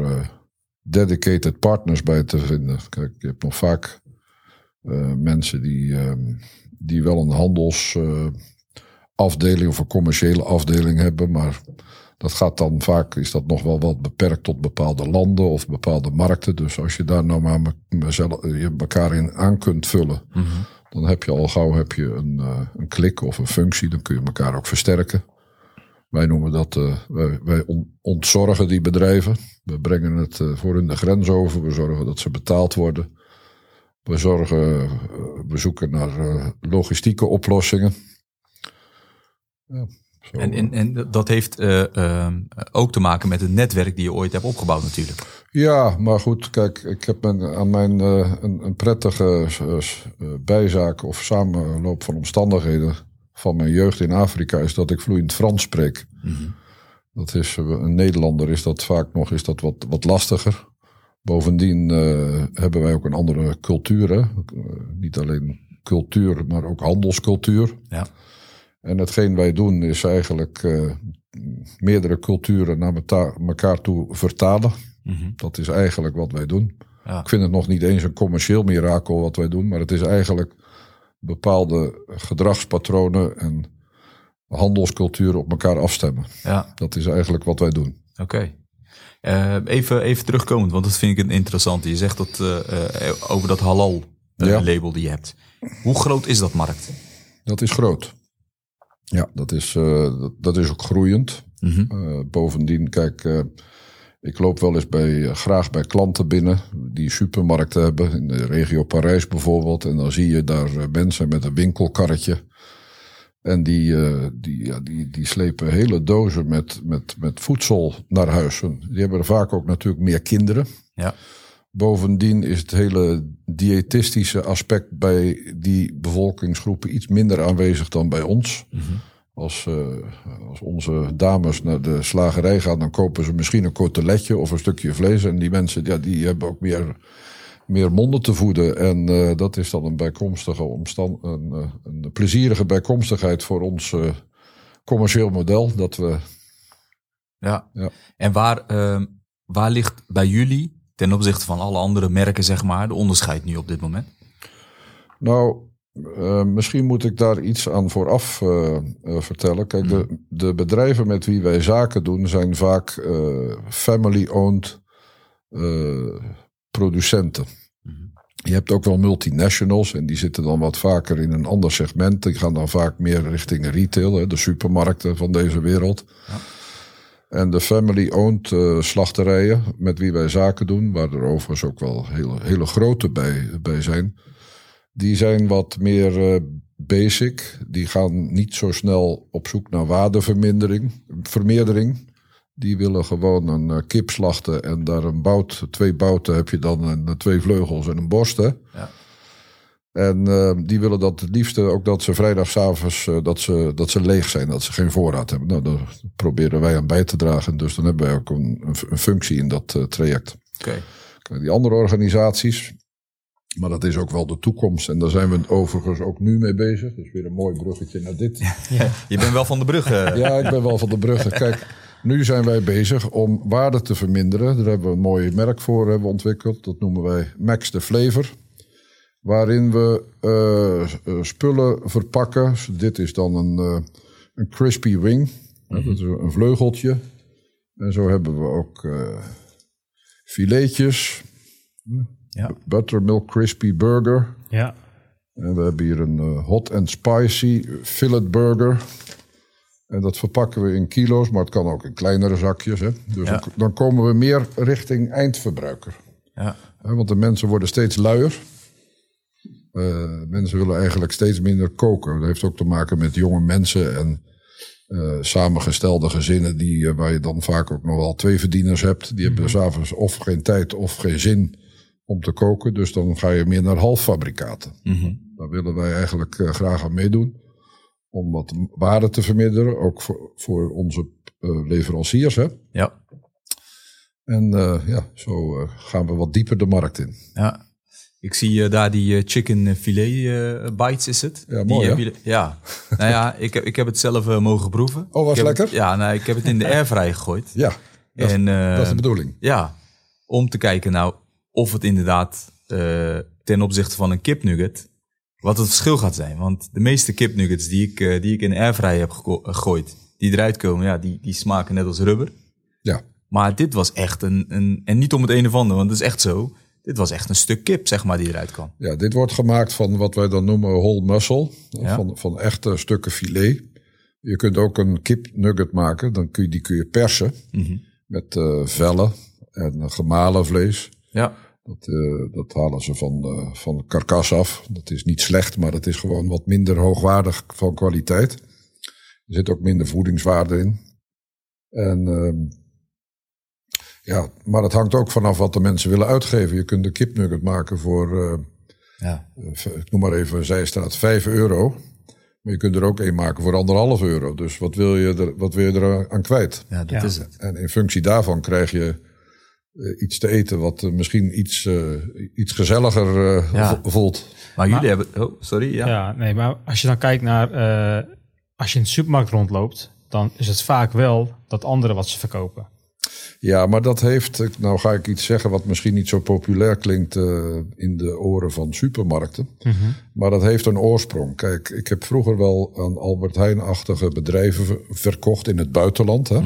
dedicated partners bij te vinden. Kijk, je hebt nog vaak eh, mensen die, ehm, die wel een handelsafdeling of een commerciële afdeling hebben, maar dat gaat dan vaak, is dat nog wel wat beperkt tot bepaalde landen of bepaalde markten. Dus als je daar nou maar me- mezelf, je elkaar in aan kunt vullen, dan heb je al gauw heb je een, eh, een klik of een functie, dan kun je elkaar ook versterken. Wij noemen dat, eh, wij, wij on- ontzorgen die bedrijven. We brengen het eh, voor hun de grens over. We zorgen dat ze betaald worden. We zorgen, eh, we zoeken naar logistieke oplossingen. Ja, zo, En, en, en dat heeft eh, ehm, ook te maken met het netwerk die je ooit hebt opgebouwd natuurlijk. Ja, maar goed, kijk, ik heb mijn, aan mijn een, een prettige bijzaak of samenloop van omstandigheden van mijn jeugd in Afrika is dat ik vloeiend Frans spreek. Dat is, eh, een Nederlander is dat vaak nog is dat wat, wat lastiger. Bovendien eh, hebben wij ook een andere cultuur. Hè? Eh, niet alleen cultuur, maar ook handelscultuur. Ja. En hetgeen wij doen is eigenlijk meerdere culturen naar elkaar toe vertalen. Dat is eigenlijk wat wij doen. Ja. Ik vind het nog niet eens een commercieel mirakel wat wij doen, maar het is eigenlijk bepaalde gedragspatronen en handelsculturen op elkaar afstemmen. Ja, Dat is eigenlijk wat wij doen. oké. Eh, even, even terugkomend, want dat vind ik een interessante. Je zegt dat, eh, eh, over dat halal Ja. label die je hebt. Hoe groot is dat markt? Dat is groot. Ja, dat is, dat, dat is ook groeiend. Mhm. Bovendien, kijk, Ik loop wel eens bij, eh, graag bij klanten binnen die supermarkten hebben. In de regio Parijs bijvoorbeeld. En dan zie je daar eh, mensen met een winkelkarretje. En die, eh, die, ja, die, die slepen hele dozen met, met, met voedsel naar huis. En Die hebben er vaak ook natuurlijk meer kinderen. Ja. Bovendien is het hele diëtistische aspect bij die bevolkingsgroepen iets minder aanwezig dan bij ons. Als, eh, als onze dames naar de slagerij gaan, dan kopen ze misschien een koteletje of een stukje vlees. En die mensen ja, die hebben ook meer, meer monden te voeden. En eh, dat is dan een bijkomstige omstand, een, eh, een plezierige bijkomstigheid voor ons commercieel model. Dat we Ja. Ja. En waar, ehm, waar ligt bij jullie, ten opzichte van alle andere merken, zeg maar, de onderscheid nu op dit moment? Nou, eh, misschien moet ik daar iets aan vooraf eh, eh, vertellen. Kijk, de, de bedrijven met wie wij zaken doen zijn vaak family-owned producenten. Je hebt ook wel multinationals en die zitten dan wat vaker in een ander segment. Die gaan dan vaak meer richting retail, hè, de supermarkten van deze wereld. En de family-owned slachterijen met wie wij zaken doen, waar er overigens ook wel hele, hele grote bij, bij zijn, die zijn wat meer eh, basic. Die gaan niet zo snel op zoek naar waardevermindering, vermeerdering. Die willen gewoon een eh, kip slachten en daar een bout, twee bouten heb je dan en eh, twee vleugels en een borst. Hè? Ja. En die willen dat het liefste ook dat ze vrijdagavond uh, dat, ze, dat ze leeg zijn, dat ze geen voorraad hebben. Nou, daar proberen wij aan bij te dragen. Dus dan hebben wij ook een, een, functie in dat traject. Oké. Die andere organisaties, maar dat is ook wel de toekomst. En daar zijn we overigens ook nu mee bezig. Dus weer een mooi bruggetje naar dit. Je bent wel van de brug. eh. Ja, ik ben wel van de bruggen. Kijk, nu zijn wij bezig om waarde te verminderen. Daar hebben we een mooi merk voor hebben ontwikkeld. Dat noemen wij Max de Flavor. Waarin we eh, eh, spullen verpakken. Dit is dan een, een crispy wing. Dat is een vleugeltje. En zo hebben we ook filetjes. Ja. Buttermilk crispy burger. Ja. En we hebben hier een eh, hot and spicy fillet burger. En dat verpakken we in kilo's, maar het kan ook in kleinere zakjes. Hè? Dus Ja. dan, dan komen we meer richting eindverbruiker. Ja. Want de mensen worden steeds luier. Eh, mensen willen eigenlijk steeds minder koken. Dat heeft ook te maken met jonge mensen en eh, samengestelde gezinnen, die, waar je dan vaak ook nog wel twee verdieners hebt. Die hebben s'avonds of geen tijd of geen zin om te koken. Dus dan ga je meer naar halffabrikaten. Mhm. Daar willen wij eigenlijk eh, graag aan meedoen. Om wat waarde te verminderen, ook voor, voor onze eh, leveranciers. Hè? Ja. En eh, ja, zo gaan we wat dieper de markt in. ja. Ik zie daar die chicken filet bites is het. Ja, mooi, jullie- Ja. nou ja, ik heb, ik heb het zelf mogen proeven. Oh, was lekker? het- ja, nou, ik heb het in de airfryer gegooid. Ja, dat, en, dat is de bedoeling. Ja, om te kijken nou of het inderdaad eh, ten opzichte van een kipnugget, wat het verschil gaat zijn. Want de meeste kipnuggets die ik, eh, die ik in de airfryer heb gego- gegooid, die eruit komen, ja, die, die smaken net als rubber. Ja, Maar dit was echt een, een, en niet om het een of ander, want het is echt zo. Dit was echt een stuk kip, zeg maar, die eruit kwam. ja, dit wordt gemaakt van wat wij dan noemen whole muscle. Ja. Van, van echte stukken filet. Je kunt ook een kipnugget maken. Dan kun je, die kun je persen Mhm. met eh, vellen en gemalen vlees. Ja, Dat, eh, dat halen ze van, eh, van de karkas af. Dat is niet slecht, maar het is gewoon wat minder hoogwaardig van kwaliteit. Er zit ook minder voedingswaarde in. En, ehm, ja, maar het hangt ook vanaf wat de mensen willen uitgeven. Je kunt een kipnugget maken voor, eh, ja, ik noem maar even, zij staat 5 euro. Maar je kunt er ook één maken voor anderhalf euro. Dus wat wil je er, wat wil je er aan kwijt? ja dat Ja. is het. En in functie daarvan krijg je eh, iets te eten wat eh, misschien iets, eh, iets gezelliger Ja. voelt. Maar jullie hebben, oh, sorry, ja. Ja. nee, maar als je dan kijkt naar... eh, als je in de supermarkt rondloopt, dan is het vaak wel dat andere wat ze verkopen. Ja, maar dat heeft, nou ga ik iets zeggen wat misschien niet zo populair klinkt eh, in de oren van supermarkten. Maar dat heeft een oorsprong. Kijk, ik heb vroeger wel aan Albert Heijn-achtige bedrijven ver- verkocht in het buitenland. Hè?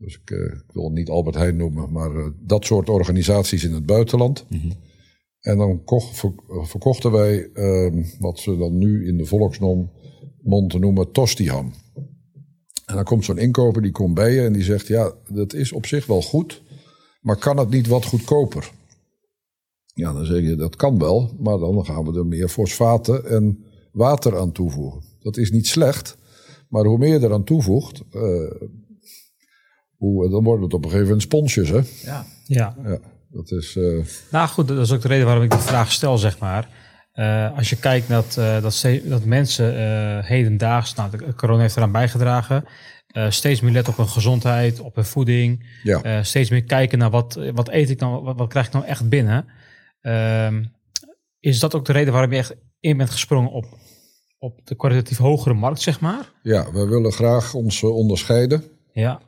Dus ik, eh, ik wil niet Albert Heijn noemen, maar eh, dat soort organisaties in het buitenland. En dan kocht, ver- verkochten wij ehm, wat ze dan nu in de volksmond noemen tostiham. En dan komt zo'n inkoper, die komt bij je en die zegt, ja, dat is op zich wel goed. Maar kan het niet wat goedkoper? Ja, dan zeg je dat kan wel, maar dan gaan we er meer fosfaten en water aan toevoegen. Dat is niet slecht, maar hoe meer je eraan toevoegt, uh, hoe, dan worden het op een gegeven moment sponsjes. Hè? Ja. Ja. ja dat is, uh... Nou goed, dat is ook de reden waarom ik de vraag stel, zeg maar. Uh, als je kijkt dat, uh, dat, dat mensen hedendaags, nou, de corona heeft eraan bijgedragen, steeds meer letten op hun gezondheid, op hun voeding. Ja. steeds meer kijken naar wat, wat eet ik dan, wat, wat krijg ik nou echt binnen. Ehm, is dat ook de reden waarom je echt in bent gesprongen op, op de kwalitatief hogere markt, zeg maar? Ja, we willen graag ons onderscheiden. Ja.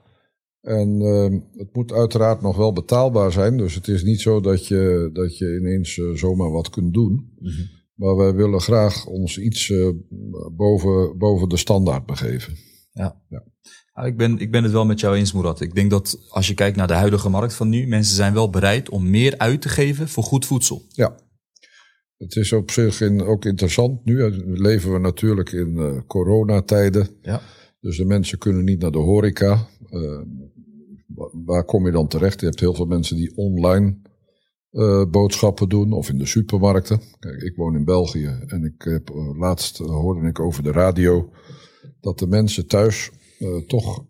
En uh, het moet uiteraard nog wel betaalbaar zijn. Dus het is niet zo dat je, dat je ineens uh, zomaar wat kunt doen. Mm -hmm. Maar wij willen graag ons iets uh, boven, boven de standaard begeven. Ja. ja. Nou, ik, ben, ik ben het wel met jou eens, Murat. Ik denk dat als je kijkt naar de huidige markt van nu, mensen zijn wel bereid om meer uit te geven voor goed voedsel. Ja. Het is op zich in, ook interessant. Nu leven we natuurlijk in coronatijden. Ja. Dus de mensen kunnen niet naar de horeca. Uh, waar kom je dan terecht? Je hebt heel veel mensen die online uh, boodschappen doen of in de supermarkten. Kijk, ik woon in België en ik heb, uh, laatst hoorde ik over de radio dat de mensen thuis toch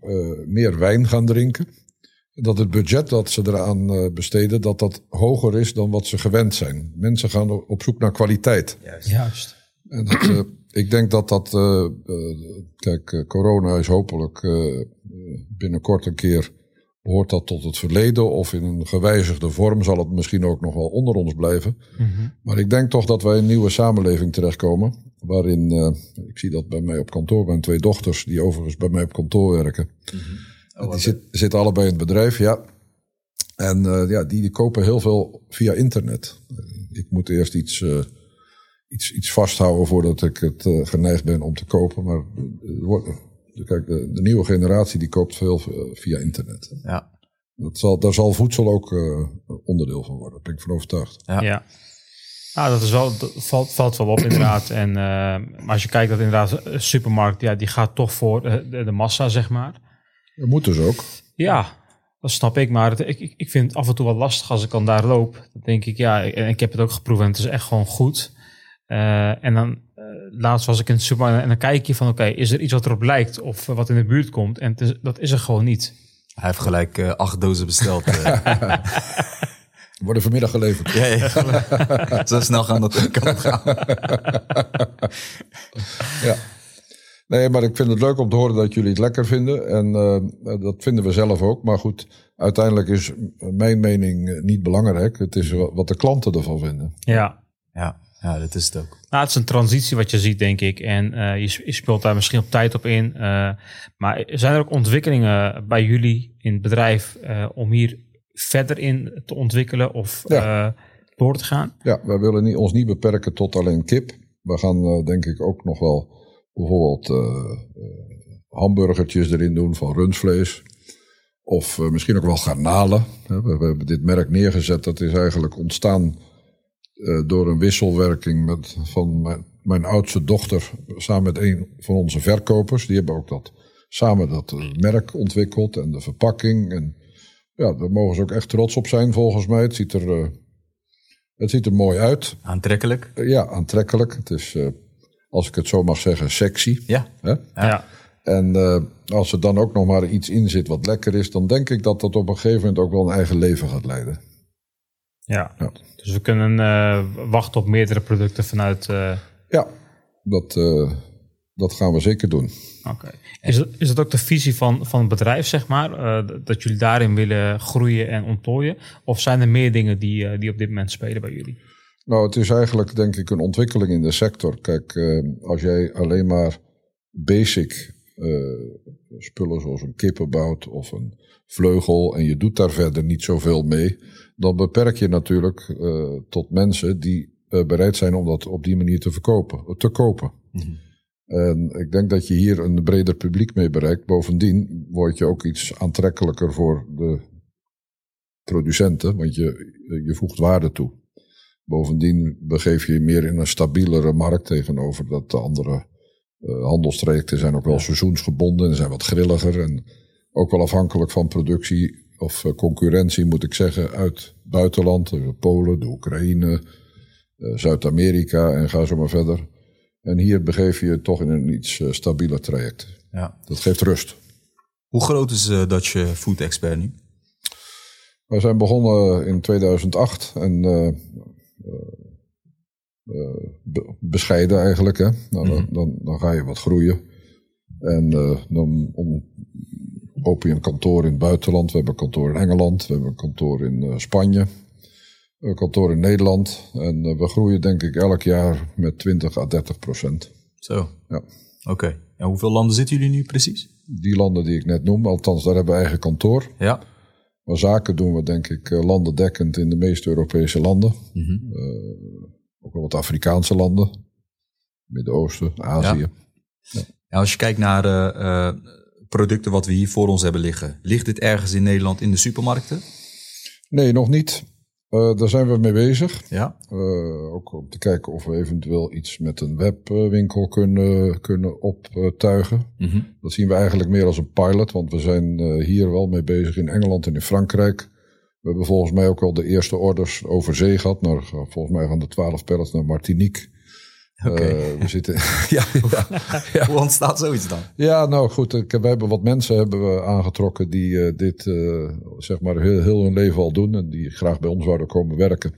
meer wijn gaan drinken. Dat het budget dat ze eraan besteden, dat dat hoger is dan wat ze gewend zijn. Mensen gaan op zoek naar kwaliteit. Juist. Juist. En dat, ik denk dat dat, uh, kijk, corona is hopelijk uh, binnenkort een keer, behoort dat tot het verleden of in een gewijzigde vorm zal het misschien ook nog wel onder ons blijven. Mm -hmm. Maar ik denk toch dat wij in een nieuwe samenleving terechtkomen, waarin, uh, ik zie dat bij mij op kantoor, mijn twee dochters, die overigens bij mij op kantoor werken, Mm -hmm. oh, die zit, zitten allebei in het bedrijf, ja. En ja, die, die kopen heel veel via internet. ik moet eerst iets iets, iets vasthouden voordat ik het geneigd ben om te kopen. Maar kijk, de, de, nieuwe generatie die koopt veel via internet. Ja. Dat zal, daar zal voedsel ook uh, onderdeel van worden, daar ben ik van overtuigd. Ja. ja. Nou, dat, is wel, dat valt, valt wel op inderdaad. En, maar als je kijkt dat inderdaad de supermarkt, ja, die gaat toch voor de, de massa, zeg maar. Dat moet dus ook. Ja, dat snap ik. Maar het, ik, ik vind het af en toe wel lastig als ik dan daar loop. Dan denk ik, ja, en ik heb het ook geproefd en het is echt gewoon goed. Uh, en dan laatst was ik in de supermarkt en dan kijk je van oké, okay, is er iets wat erop lijkt of wat in de buurt komt? En is, dat is er gewoon niet. Hij heeft gelijk uh, acht dozen besteld. Worden vanmiddag geleverd. Ja, ja. Zo snel gaan dat kan het gaan. ja. Nee, maar ik vind het leuk om te horen dat jullie het lekker vinden. En dat vinden we zelf ook. Maar goed, uiteindelijk is mijn mening niet belangrijk. Het is wat de klanten ervan vinden. Ja. Ja. Ja, dat is het ook. Nou, het is een transitie wat je ziet, denk ik. En uh, je, je, speelt daar misschien op tijd op in. Uh, maar zijn er ook ontwikkelingen bij jullie in het bedrijf uh, om hier verder in te ontwikkelen of ja. door te gaan? Ja, wij willen niet, ons niet beperken tot alleen kip. We gaan denk ik ook nog wel bijvoorbeeld hamburgertjes erin doen van rundvlees. Of misschien ook wel garnalen. We, we hebben dit merk neergezet. Dat is eigenlijk ontstaan uh, door een wisselwerking met, van mijn, mijn, oudste dochter samen met een van onze verkopers. Die hebben ook dat, samen dat uh, merk ontwikkeld en de verpakking. En ja, daar mogen ze ook echt trots op zijn volgens mij. Het ziet er, uh, het ziet er mooi uit. Aantrekkelijk. ja, aantrekkelijk. Het is, als ik het zo mag zeggen, sexy. Ja. Hè? ja. En als er dan ook nog maar iets in zit wat lekker is, dan denk ik dat dat op een gegeven moment ook wel een eigen leven gaat leiden. Ja, ja. dus we kunnen uh, wachten op meerdere producten vanuit. Uh... Ja, dat, uh, dat gaan we zeker doen. Oké. Okay. Is, is het ook de visie van, van het bedrijf, zeg maar, dat jullie daarin willen groeien en ontplooien? Of zijn er meer dingen die, die op dit moment spelen bij jullie? Nou, het is eigenlijk denk ik een ontwikkeling in de sector. Kijk, als jij alleen maar basic spullen zoals een kippen bouwt of een vleugel en je doet daar verder niet zoveel mee, dan beperk je natuurlijk uh, tot mensen die uh, bereid zijn om dat op die manier te verkopen, te kopen. Mm-hmm. En ik denk dat je hier een breder publiek mee bereikt. Bovendien word je ook iets aantrekkelijker voor de producenten, want je, je voegt waarde toe. Bovendien begeef je je meer in een stabielere markt tegenover dat de andere uh, handelstrajecten zijn ook wel seizoensgebonden en zijn wat grilliger en ook wel afhankelijk van productie of eh, concurrentie moet ik zeggen, uit buitenland. De Polen, de Oekraïne, eh, Zuid-Amerika en ga zo maar verder. En hier begeef je je toch in een iets stabieler traject. Ja. Dat geeft rust. Hoe groot is uh, Dutch Food Expert nu? We zijn begonnen in 2008 en uh, be bescheiden eigenlijk. Hè? Nou, mm -hmm. dan, dan, ga je wat groeien. En dan om, open je een kantoor in het buitenland. We hebben een kantoor in Engeland, we hebben een kantoor in Spanje, een kantoor in Nederland. En we groeien denk ik elk jaar met 20 à 30 procent. Zo. Ja. Oké. Okay. En hoeveel landen zitten jullie nu precies? Die landen die ik net noem, althans daar hebben we eigen kantoor. Ja. Maar zaken doen we denk ik landendekkend in de meeste Europese landen. Mm -hmm. uh, ook wel wat Afrikaanse landen. Midden-Oosten, Azië. Ja. Ja. Ja, als je kijkt naar uh, producten wat we hier voor ons hebben liggen. Ligt dit ergens in Nederland in de supermarkten? Nee, nog niet. Uh, daar zijn we mee bezig. Ja. Uh, ook om te kijken of we eventueel iets met een webwinkel kunnen, kunnen optuigen. Mm -hmm. Dat zien we eigenlijk meer als een pilot, want we zijn uh, hier wel mee bezig in Engeland en in Frankrijk. We hebben volgens mij ook al de eerste orders over zee gehad. Naar, volgens mij gaan de twaalf pallets naar Martinique. Okay. Uh, we zitten. ja. Hoe ontstaat zoiets dan? Ja, nou goed. Ik, we hebben wat mensen hebben we aangetrokken die uh, dit uh, zeg maar heel, heel hun leven al doen. En die graag bij ons zouden komen werken.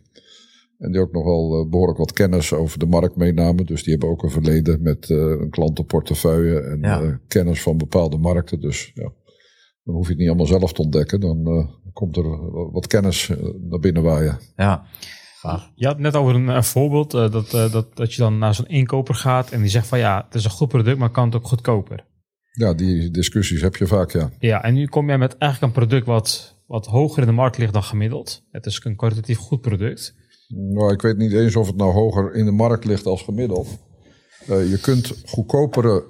En die ook nog wel behoorlijk wat kennis over de markt meenamen. Dus die hebben ook een verleden met een klantenportefeuille en ja. kennis van bepaalde markten. Dus ja, dan hoef je het niet allemaal zelf te ontdekken. Dan komt er wat kennis naar binnen waaien. Ja. Je had net over een, een voorbeeld uh, dat, uh, dat, dat je dan naar zo'n inkoper gaat en die zegt van ja, het is een goed product, maar kan het ook goedkoper. Ja, die discussies heb je vaak, ja. Ja, en nu kom jij met eigenlijk een product wat, wat hoger in de markt ligt dan gemiddeld. Het is een kwalitatief goed product. Nou, ik weet niet eens of het nou hoger in de markt ligt als gemiddeld. Uh, je kunt goedkopere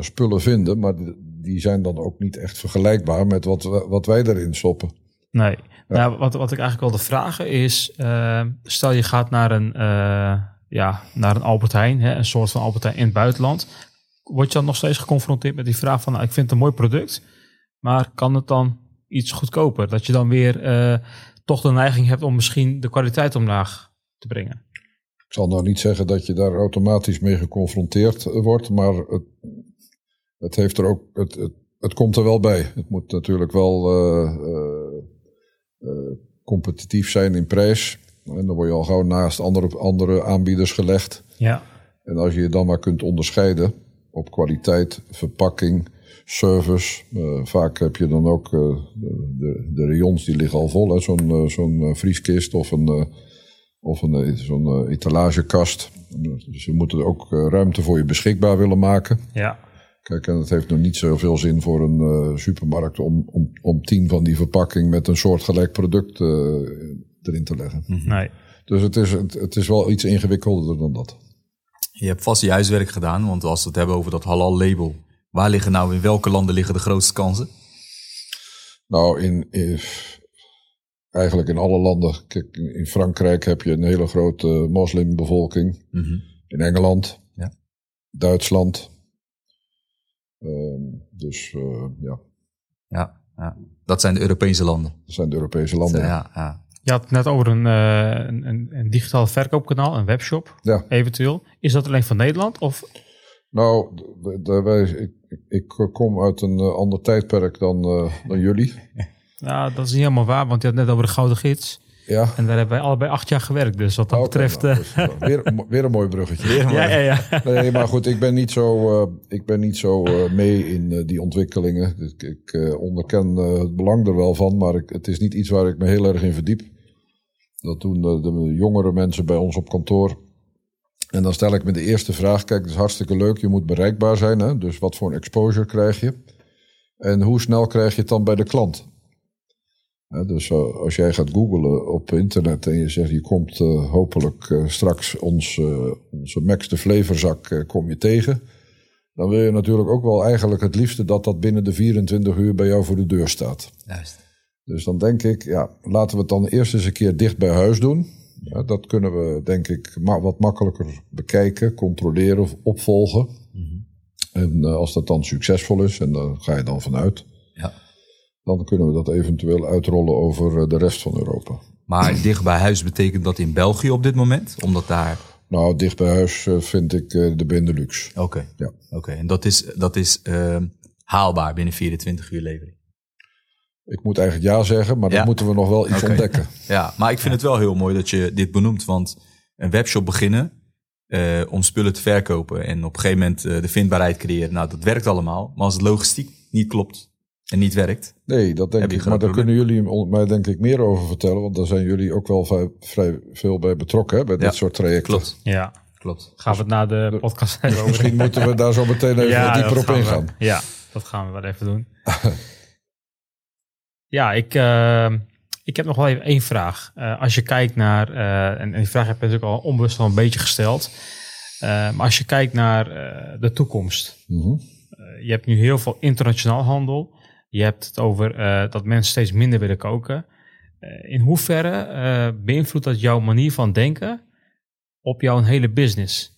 spullen vinden, maar die zijn dan ook niet echt vergelijkbaar met wat, wat wij erin stoppen. Nee. Nou, wat, wat ik eigenlijk wilde vragen is, uh, stel je gaat naar een, uh, ja, naar een Albert Heijn, hè, een soort van Albert Heijn in het buitenland. Word je dan nog steeds geconfronteerd met die vraag van, nou, ik vind het een mooi product, maar kan het dan iets goedkoper? Dat je dan weer uh, toch de neiging hebt om misschien de kwaliteit omlaag te brengen. Ik zal nou niet zeggen dat je daar automatisch mee geconfronteerd wordt, maar het, het heeft er ook, het, het, het komt er wel bij. Het moet natuurlijk wel uh, competitief zijn in prijs. En dan word je al gauw naast andere, andere aanbieders gelegd. Ja. En als je je dan maar kunt onderscheiden op kwaliteit, verpakking, service. Uh, vaak heb je dan ook uh, de, de rayons die liggen al vol. Zo'n uh, zo'n vrieskist of een, of een zo'n etalagekast. Dus je moet er ook ruimte voor je beschikbaar willen maken. Ja. Kijk, en het heeft nog niet zoveel zin voor een uh, supermarkt om, om, om tien van die verpakking met een soortgelijk product uh, erin te leggen. Nee. Dus het is, het, het, is wel iets ingewikkelder dan dat. Je hebt vast je huiswerk gedaan, want als we het hebben over dat halal label, waar liggen nou, in welke landen liggen de grootste kansen? Nou, in, in eigenlijk in alle landen. Kijk, in Frankrijk heb je een hele grote moslimbevolking. Mm -hmm. In Engeland, ja. Duitsland. Um, dus uh, ja. ja. Ja, dat zijn de Europese landen. Dat zijn de Europese landen. Ja, ja. Je had het net over een, uh, een, een digitaal verkoopkanaal, een webshop, ja. eventueel. Is dat alleen van Nederland? Of? Nou, wij, ik, ik, kom uit een ander tijdperk dan, uh, dan jullie. Nou, dat is niet helemaal waar, want je had net over de Gouden Gids. Ja. En daar hebben wij allebei acht jaar gewerkt. Dus wat dat okay, betreft... Nou, dus, weer, weer, een mooi bruggetje. Weer een mooi. Ja, ja, ja. Nee, maar goed, ik ben niet zo, uh, ik ben niet zo uh, mee in uh, die ontwikkelingen. Ik, ik onderken het belang er wel van, maar ik, het is niet iets waar ik me heel erg in verdiep. Dat doen de, de jongere mensen bij ons op kantoor. En dan stel ik me de eerste vraag. Kijk, het is hartstikke leuk. Je moet bereikbaar zijn. Hè? Dus wat voor een exposure krijg je? En hoe snel krijg je het dan bij de klant? Dus uh, als jij gaat googlen op internet en je zegt je komt uh, hopelijk uh, straks ons, onze Max de Flevorzak kom je tegen. Dan wil je natuurlijk ook wel eigenlijk het liefste dat dat binnen de 24 uur bij jou voor de deur staat. Juist. Dus dan denk ik, ja, laten we het dan eerst eens een keer dicht bij huis doen. Ja, dat kunnen we denk ik ma wat makkelijker bekijken, controleren of opvolgen. Mm -hmm. En als dat dan succesvol is, en daar ga je dan vanuit. Ja dan kunnen we dat eventueel uitrollen over eh, de rest van Europa. Maar dicht bij huis betekent dat in België op dit moment? Omdat daar... Nou, dicht bij huis eh, vind ik eh, de Benelux. Oké, Ja. oké. en dat is, dat is eh, haalbaar binnen 24 uur levering? Ik moet eigenlijk ja zeggen, maar dan Ja. moeten we nog wel iets ontdekken. Ja, maar ik vind het wel heel mooi dat je dit benoemt. Want een webshop beginnen om spullen te verkopen en op een gegeven moment de vindbaarheid creëren. Nou, dat werkt allemaal. Maar als het logistiek niet klopt en niet werkt. Nee, dat denk ik. Maar daar kunnen jullie mij denk ik meer over vertellen. Want daar zijn jullie ook wel vrij, vrij veel bij betrokken, hè, bij Ja, dit soort trajecten. Klopt, Ja, klopt. gaan we het na de podcast hebben over. Misschien moeten we daar zo meteen even wat dieper op we- ingaan. ja, dat gaan we wel even doen. ja, ik, eh, ik heb nog wel even één vraag. Eh, als je kijkt naar, eh, en, en die vraag heb je natuurlijk al onbewust al een beetje gesteld. Eh, maar als je kijkt naar eh, de toekomst. Eh, je hebt nu heel veel internationaal handel. Je hebt het over eh, dat mensen steeds minder willen koken. Eh, in hoeverre eh, beïnvloedt dat jouw manier van denken op jouw hele business?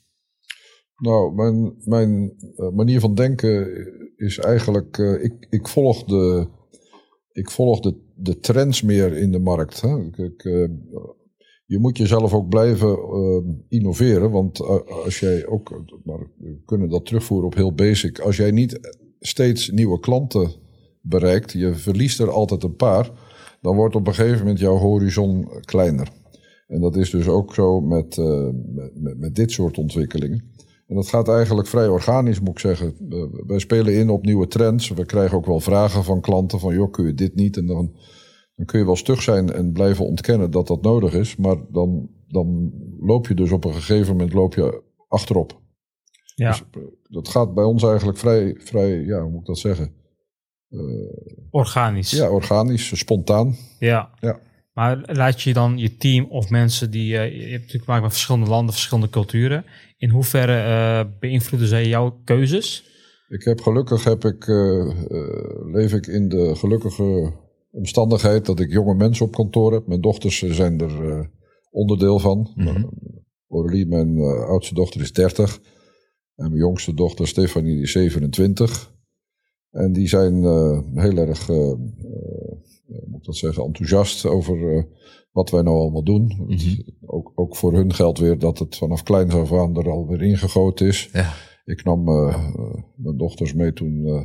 Nou, mijn, mijn manier van denken is eigenlijk. ik, ik volg, de, ik volg de, de trends meer in de markt. Hè. Ik, je moet jezelf ook blijven innoveren. Want als jij ook. Maar we kunnen dat terugvoeren op heel basic. Als jij niet steeds nieuwe klanten bereikt, je verliest er altijd een paar. Dan wordt op een gegeven moment jouw horizon kleiner. En dat is dus ook zo met, eh, met, met, dit soort ontwikkelingen. En dat gaat eigenlijk vrij organisch, moet ik zeggen. Eh, wij spelen in op nieuwe trends. We krijgen ook wel vragen van klanten van, joh, kun je dit niet? En dan, dan kun je wel stug zijn en blijven ontkennen dat dat nodig is. Maar dan, dan loop je dus op een gegeven moment loop je achterop. Ja, Dus, eh, dat gaat bij ons eigenlijk vrij, vrij ja, hoe moet ik dat zeggen? Organisch. Ja, organisch, spontaan. Ja. Ja. Maar laat je dan je team of mensen die... eh, je hebt natuurlijk te maken met verschillende landen, verschillende culturen. In hoeverre eh, beïnvloeden zij jouw keuzes? Ik heb gelukkig heb ik, eh, eh, leef ik in de gelukkige omstandigheid dat ik jonge mensen op kantoor heb. Mijn dochters eh, zijn er eh, onderdeel van. Aurélie, mijn eh, oudste dochter, is 30. En mijn jongste dochter, Stefanie, die is 27. En die zijn eh, heel erg, eh, eh, moet ik dat zeggen, enthousiast over eh, wat wij nou allemaal doen. Het- Mhm. ook, ook voor hun geldt weer dat het vanaf kleins af aan er alweer ingegoten is. Ja. Ik nam mijn dochters mee toen. eh,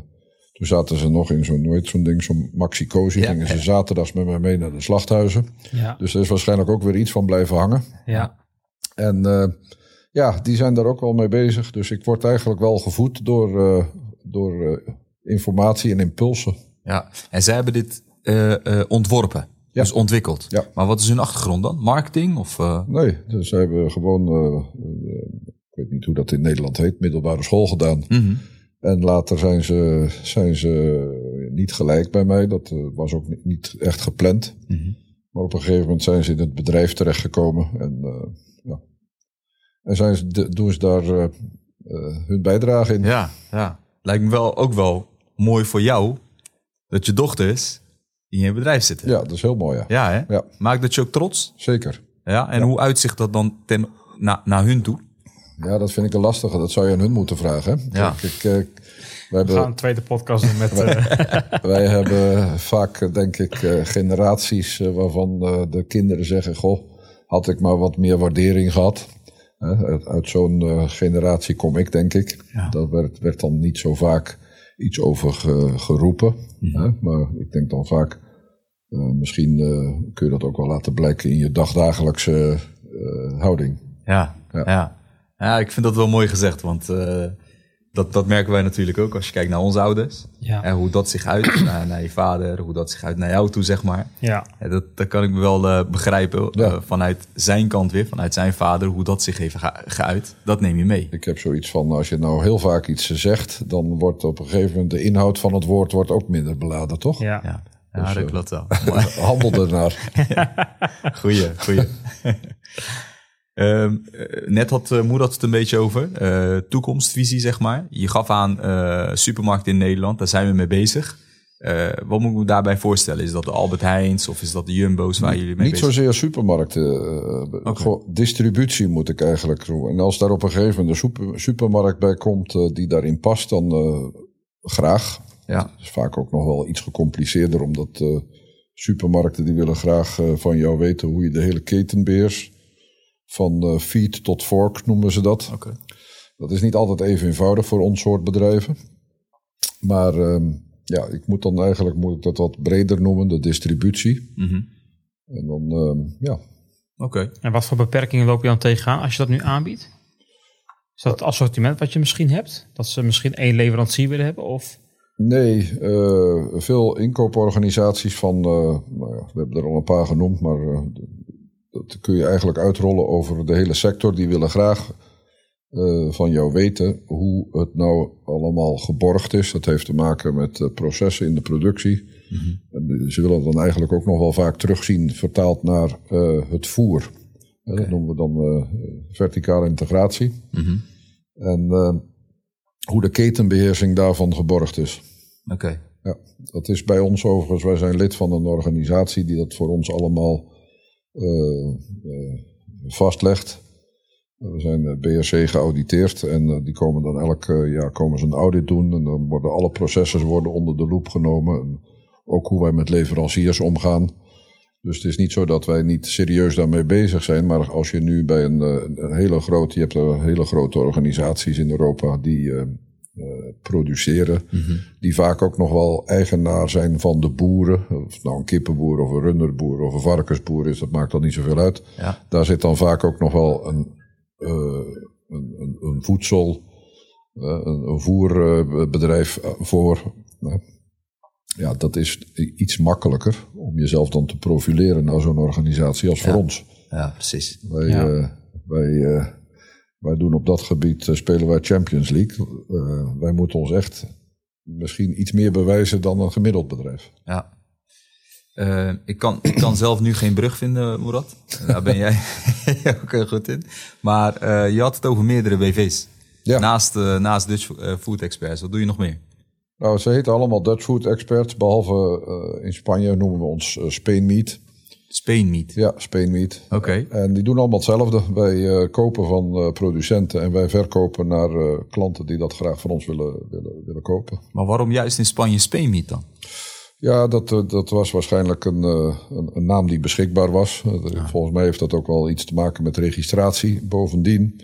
toen zaten ze nog in zo'n, nooit zo'n ding, zo'n maxi-cozy. Ja, gingen ze ja. zaterdags met mij mee naar de slachthuizen. Ja. Dus er is waarschijnlijk ook weer iets van blijven hangen. Ja. En eh, ja, die zijn daar ook wel mee bezig. Dus ik word eigenlijk wel gevoed door, eh, door eh, informatie en impulsen. ja. En zij hebben dit eh, eh, ontworpen, Ja. dus ontwikkeld. Ja. Maar wat is hun achtergrond dan? Marketing? Of, eh, Nee, dus ze hebben gewoon, ik weet niet hoe dat in Nederland heet, middelbare school gedaan. mhm. En later zijn ze, zijn ze niet gelijk bij mij. Dat was ook niet, niet echt gepland. Mhm. Maar op een gegeven moment zijn ze in het bedrijf terechtgekomen. En, ja. en zijn ze, doen ze daar hun bijdrage in. Ja, ja. Lijkt me wel, ook wel mooi voor jou dat je dochters in je bedrijf zitten. Ja, dat is heel mooi, ja. Ja, hè? Ja. Maakt dat je ook trots? Zeker. Ja, en hoe uitzicht dat dan ten, na, naar hun toe? Ja, dat vind ik een lastige. Dat zou je aan hun moeten vragen. Hè? Ja. Kijk, ik, eh, wij, We hebben, gaan een tweede podcast doen met... eh, wij hebben vaak, denk ik, eh, generaties waarvan eh, de kinderen zeggen... Goh, had ik maar wat meer waardering gehad. Hè, uit zo'n eh, generatie kom ik, denk ik. Ja. Daar werd, werd dan niet zo vaak iets over ge- geroepen. Hè? Maar ik denk dan vaak... eh, misschien eh, kun je dat ook wel laten blijken in je dagdagelijkse eh, houding. Ja, Ja. ja. ja. ik vind dat wel mooi gezegd, want dat, dat merken wij natuurlijk ook als je kijkt naar onze ouders. ja. En hoe dat zich uit naar, naar je vader, hoe dat zich uit naar jou toe, zeg maar. ja. Ja, dat, dat kan ik me wel eh, begrijpen Ja. eh, vanuit zijn kant weer, vanuit zijn vader, hoe dat zich heeft ge- geuit. Dat neem je mee. Ik heb zoiets van, als je nou heel vaak iets zegt, dan wordt op een gegeven moment de inhoud van het woord wordt ook minder beladen, toch? Ja. Ja, ja Dus, dat eh, klopt wel. Handel ernaar. Goeie, goeie. Ehm, eh, net had uh, het een beetje over. eh, toekomstvisie, zeg maar. Je gaf aan eh supermarkt in Nederland, daar zijn we mee bezig. Wat moet ik me daarbij voorstellen? Is dat de Albert Heijns of is dat de Jumbo's waar jullie mee Niet bezig zozeer supermarkten. gewoon distributie moet ik eigenlijk doen. En als daar op een gegeven moment een super- supermarkt bij komt die daarin past, dan graag. Ja. Het is vaak ook nog wel iets gecompliceerder, omdat supermarkten die willen graag van jou weten hoe je de hele keten beheerst. Van uh, feed tot fork noemen ze dat. Oké. Dat is niet altijd even eenvoudig voor ons soort bedrijven. Maar ehm, ja, ik moet dan eigenlijk moet ik dat wat breder noemen, de distributie. Mhm. En dan, ehm, ja, Oké. En wat voor beperkingen loop je dan tegenaan als je dat nu aanbiedt? Is dat het assortiment wat je misschien hebt? Dat ze misschien één leverancier willen hebben? Of? Nee, eh, veel inkooporganisaties van, eh, nou ja, we hebben er al een paar genoemd, maar eh, dat kun je eigenlijk uitrollen over de hele sector. Die willen graag eh, van jou weten hoe het nou allemaal geborgd is. Dat heeft te maken met eh, processen in de productie. En ze willen dan eigenlijk ook nog wel vaak terugzien vertaald naar eh, het voer. Dat noemen we dan verticale integratie. Mhm. En hoe de ketenbeheersing daarvan geborgd is. Oké. Ja, dat is bij ons overigens. Wij zijn lid van een organisatie die dat voor ons allemaal vastlegt. We zijn eh, BRC geauditeerd en eh, die komen dan elk eh, jaar komen ze een audit doen. En dan worden alle processen worden onder de loep genomen. En ook hoe wij met leveranciers omgaan. Dus het is niet zo dat wij niet serieus daarmee bezig zijn. Maar als je nu bij een, eh, een hele grote, je hebt hele grote organisaties in Europa die eh, produceren die vaak ook nog wel eigenaar zijn van de boeren. Of het nou een kippenboer of een runderboer of een varkensboer is, dat maakt dan niet zoveel uit. Ja. Daar zit dan vaak ook nog wel een, eh, een, een, een voedsel, eh, een, een voerbedrijf voor. Eh, Ja, dat is iets makkelijker om jezelf dan te profileren naar zo'n organisatie als voor Ja. ons. Ja, precies. Wij, Ja. wij, wij doen op dat gebied, eh, spelen wij Champions League. Eh, wij moeten ons echt misschien iets meer bewijzen dan een gemiddeld bedrijf. Ja. Eh, ik, kan, ik kan zelf nu geen brug vinden, Murat. Daar ben jij ook heel goed in. Maar je had het over meerdere BV's. Ja. Naast, naast Dutch Food Experts. Wat doe je nog meer? Nou, ze heten allemaal Dutch Food Experts, behalve eh, in Spanje noemen we ons Spain Meat. Spain Meat. Ja, Spain Meat. Oké. En die doen allemaal hetzelfde. Wij eh, kopen van eh, producenten en wij verkopen naar eh, klanten die dat graag van ons willen, willen, willen kopen. Maar waarom juist in Spanje Spain Meat dan? Ja, dat, dat was waarschijnlijk een, een, een naam die beschikbaar was. Volgens mij heeft dat ook wel iets te maken met registratie. Bovendien,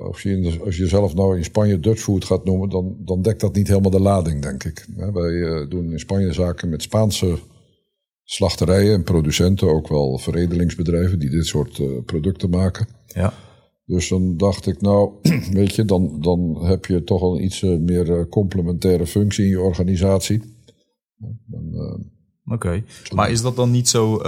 als, je als je zelf nou in Spanje Dutch food gaat noemen, dan, dan dekt dat niet helemaal de lading, denk ik. Wij doen in Spanje zaken met Spaanse slachterijen en producenten, ook wel veredelingsbedrijven die dit soort eh, producten maken. Ja. Dus dan dacht ik, nou, weet je, dan, dan heb je toch een iets eh, meer eh, complementaire functie in je organisatie. Oké. Maar is dat dan niet zo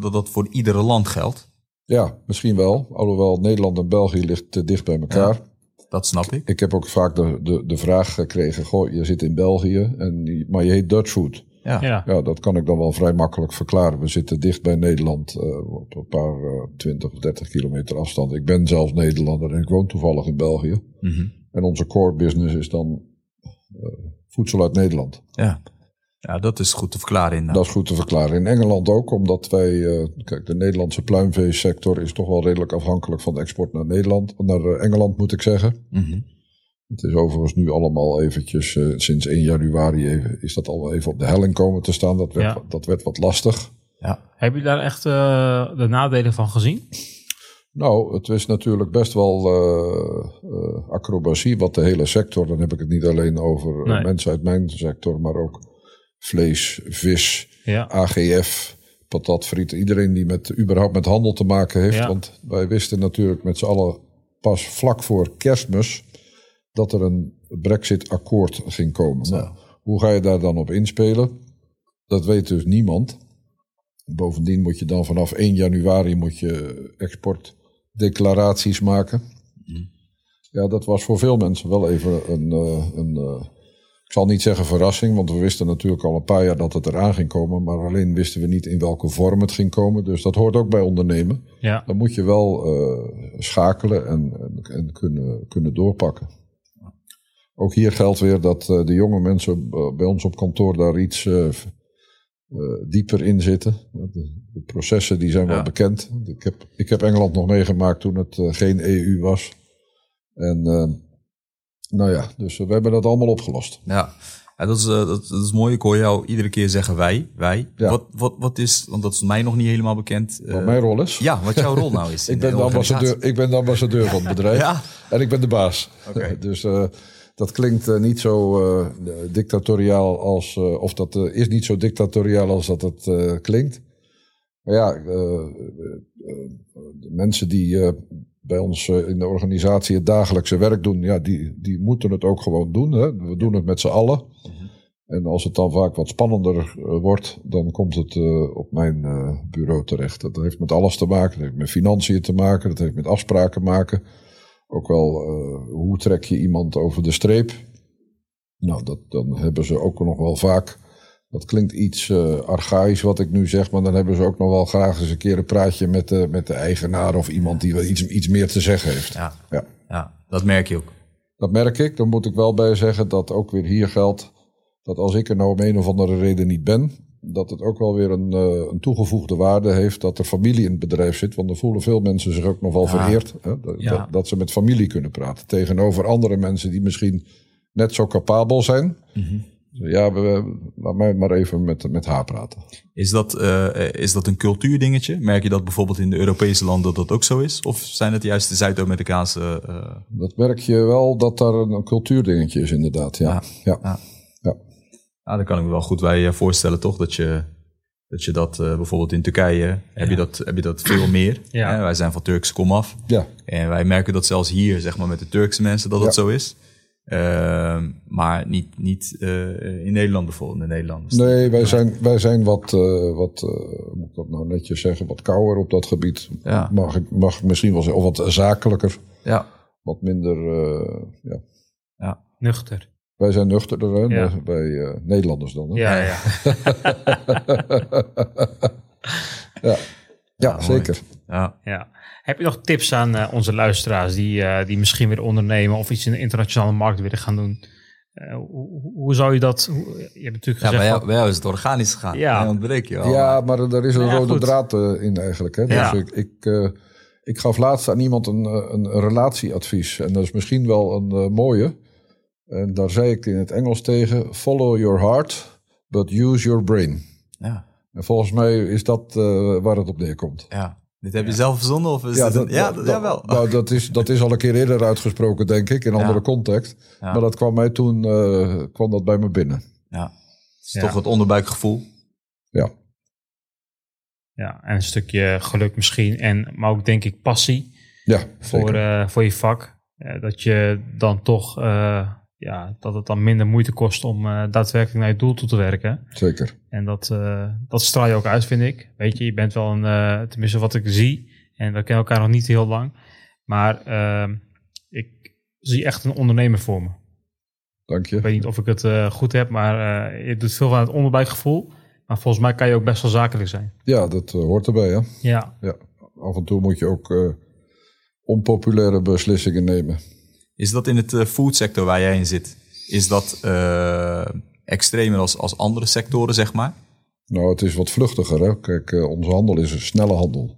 dat dat voor iedere land geldt? ja, misschien wel. Alhoewel Nederland en België ligt te dicht bij elkaar. Dat snap ik. Ik heb ook vaak de, de, de vraag gekregen, goh, je zit in België, en, maar je heet Dutch Food. Ja. Ja. Ja, dat kan ik dan wel vrij makkelijk verklaren. We zitten dicht bij Nederland, eh, op een paar eh, 20 of 30 kilometer afstand. Ik ben zelfs Nederlander en ik woon toevallig in België. Mhm. En onze core business is dan eh, voedsel uit Nederland. ja. Ja, dat is goed te verklaren inderdaad. Dat is goed te verklaren. In Engeland ook, omdat wij, eh, kijk, de Nederlandse pluimveesector is toch wel redelijk afhankelijk van de export naar Nederland, naar Engeland moet ik zeggen. Mhm. Het is overigens nu allemaal eventjes, eh, sinds 1 januari even, is dat al even op de helling komen te staan. Dat werd, Ja. dat werd wat lastig. Ja. Heb je daar echt eh, de nadelen van gezien? Nou, het is natuurlijk best wel eh, acrobatie wat de hele sector, dan heb ik het niet alleen over Nee. mensen uit mijn sector, maar ook vlees, vis, Ja. AGF, patat, friet. Iedereen die met, überhaupt met handel te maken heeft. Ja. Want wij wisten natuurlijk met z'n allen pas vlak voor kerstmis dat er een Brexit-akkoord ging komen. Nou, hoe ga je daar dan op inspelen? Dat weet dus niemand. Bovendien moet je dan vanaf 1 januari moet je exportdeclaraties maken. Ja, dat was voor veel mensen wel even een, eh, een eh, ik zal niet zeggen verrassing, want we wisten natuurlijk al een paar jaar dat het eraan ging komen, maar alleen wisten we niet in welke vorm het ging komen. Dus dat hoort ook bij ondernemen. Ja. Dan moet je wel eh, schakelen en, en, en kunnen, kunnen doorpakken. Ook hier geldt weer dat eh, de jonge mensen eh, bij ons op kantoor daar iets eh, dieper in zitten. De, de processen die zijn wel bekend. Ik heb, ik heb Engeland nog meegemaakt toen het geen EU was. En eh, nou ja, dus we hebben dat allemaal opgelost. Ja. Ja, dat, is, dat, dat is mooi. Ik hoor jou iedere keer zeggen wij, wij. Ja. Wat, wat, wat is, want dat is mij nog niet helemaal bekend. Wat mijn rol is? Ja, wat jouw rol nou is. Ik ben, de ambassadeur, ik ben de ambassadeur van het bedrijf. Ja. En ik ben de baas. Oké. Dus dat klinkt eh, niet zo eh, dictatoriaal als... eh, of dat is niet zo dictatoriaal als dat het klinkt. Maar ja, de mensen die bij ons in de organisatie het dagelijkse werk doen... Ja, die, die moeten het ook gewoon doen. Hè? We doen het met z'n allen. En als het dan vaak wat spannender wordt, dan komt het op mijn bureau terecht. Dat heeft met alles te maken. Dat heeft met financiën te maken. Dat heeft met afspraken te maken. Ook wel, eh, hoe trek je iemand over de streep? Nou, dat, dan hebben ze ook nog wel vaak. Dat klinkt iets eh archaïs wat ik nu zeg, maar dan hebben ze ook nog wel graag eens een keer een praatje met de, met de eigenaar of iemand die wel iets, iets meer te zeggen heeft. Ja. Ja. ja, dat merk je ook. Dat merk ik. Dan moet ik wel bij zeggen dat ook weer hier geldt dat als ik er nou om een of andere reden niet ben, dat het ook wel weer een, eh, een toegevoegde waarde heeft dat er familie in het bedrijf zit. Want dan voelen veel mensen zich ook nog wel Ja. vereerd hè, dat, Ja. dat, dat ze met familie kunnen praten. Tegenover andere mensen die misschien net zo capabel zijn. Ja, we, we- laat mij maar even met, met haar praten. Is dat, eh, is dat een cultuurdingetje? Merk je dat bijvoorbeeld in de Europese landen dat dat ook zo is? Of zijn het juist de Zuid-Amerikaanse... eh, Dat merk je wel dat daar een, een cultuurdingetje is inderdaad. Ja. Ja. Ja. Ja. Daar kan ik me wel goed bij eh, voorstellen, toch? Dat je dat, je dat eh, bijvoorbeeld in Turkije heb, je dat, heb je dat veel meer. Ja. Hè, wij zijn van Turkse komaf. ja. En wij merken dat zelfs hier, zeg maar, met de Turkse mensen, dat het Ja. zo is. Ehm, maar niet, niet eh, in Nederland bijvoorbeeld, in de Nederlanders. Nee, wij zijn, wij zijn wat, eh, wat eh, hoe moet ik dat nou netjes zeggen, wat kouder op dat gebied. Ja. Mag, ik, mag ik misschien wel zeggen, of wat zakelijker, Ja, wat minder. eh, ja. Nuchter. Wij zijn nuchterder hè, Ja. bij- eh, Nederlanders dan. Hè? Ja, ja. ja, ja zeker. ja. ja. Heb je nog tips aan eh, onze luisteraars die, eh, die misschien weer ondernemen of iets in de internationale markt willen gaan doen? Eh, hoe, hoe- zou je dat... Hoe, je hebt natuurlijk ja gezegd... bij, jou, van- bij jou is het organisch gegaan. Ja. Ja. ontbreek je al. Ja, maar er is een Ja, rode goed. draad eh, in eigenlijk. Hè? Dus Ja. ik, ik, eh, ik gaf laatst aan iemand een, een, een relatieadvies. En dat is misschien wel een eh, mooie. En daar zei ik in het Engels tegen: Follow your heart, but use your brain. Ja. En volgens mij is dat eh, waar het op neerkomt. ja. Dit heb je zelf verzonnen? Of is een- ja, dat, jawel. nou, dat, is, dat is al een keer eerder uitgesproken, denk ik, in een Ja. andere context. Ja. Maar dat kwam mij toen eh, kwam dat bij me binnen. Ja. Het is Ja. toch het onderbuikgevoel. Ja, Ja, en een stukje geluk misschien. En, maar ook denk ik passie ja voor, eh, voor je vak. Eh, dat je dan toch... eh, ja, dat het dan minder moeite kost om eh, daadwerkelijk naar je doel toe te werken. zeker. En dat, eh, dat straal je ook uit, vind ik. Weet je, je bent wel een, eh, tenminste wat ik zie, en we kennen elkaar nog niet heel lang, maar ehm, ik zie echt een ondernemer voor me. Dank je. Ik weet niet of ik het goed heb, maar je doet veel van het onderbuikgevoel. Maar volgens mij kan je ook best wel zakelijk zijn. Ja, dat hoort erbij, hè? Ja, Ja, af en toe moet je ook onpopulaire beslissingen nemen. Is dat in het eh, foodsector waar jij in zit? Is dat eh, extremer als, als andere sectoren, zeg maar? Nou, het is wat vluchtiger. Hè? Kijk, eh, onze handel is een snelle handel.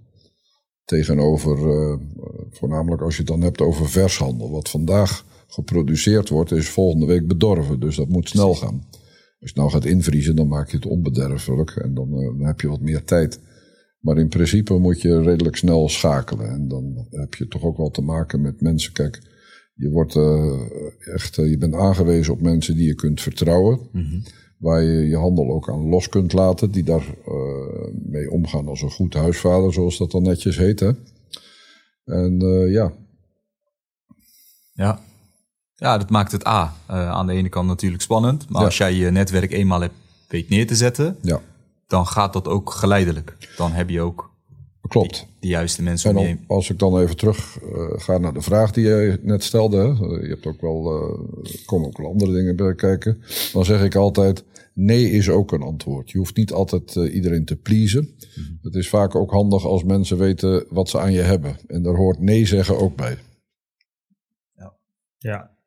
Tegenover, voornamelijk als je het dan hebt over vershandel. Wat vandaag geproduceerd wordt, is volgende week bedorven. Dus dat moet snel gaan. Als je nou gaat invriezen, dan maak je het onbederfelijk. En dan, dan heb je wat meer tijd. Maar in principe moet je redelijk snel schakelen. En dan heb je toch ook wel te maken met mensen. Kijk, je, wordt, eh, echt, eh, je bent aangewezen op mensen die je kunt vertrouwen. Waar je je handel ook aan los kunt laten. Die daar eh, mee omgaan als een goed huisvader, zoals dat dan netjes heet. Hè? En ja, Ja. Ja, dat maakt het A. aan de ene kant natuurlijk spannend. Maar Ja. als jij je netwerk eenmaal hebt, weet neer te zetten, ja, dan gaat dat ook geleidelijk. Dan heb je ook klopt. de juiste mensen En om je als ik dan even terug eh, ga naar de vraag die je net stelde. Hè? Eh, Je hebt ook wel, komen ook wel andere dingen bij kijken. Dan zeg ik altijd, nee is ook een antwoord. Je hoeft niet altijd eh, iedereen te pleasen. Het is vaak ook handig als mensen weten wat ze aan je hebben. En daar hoort nee zeggen ook bij. ja.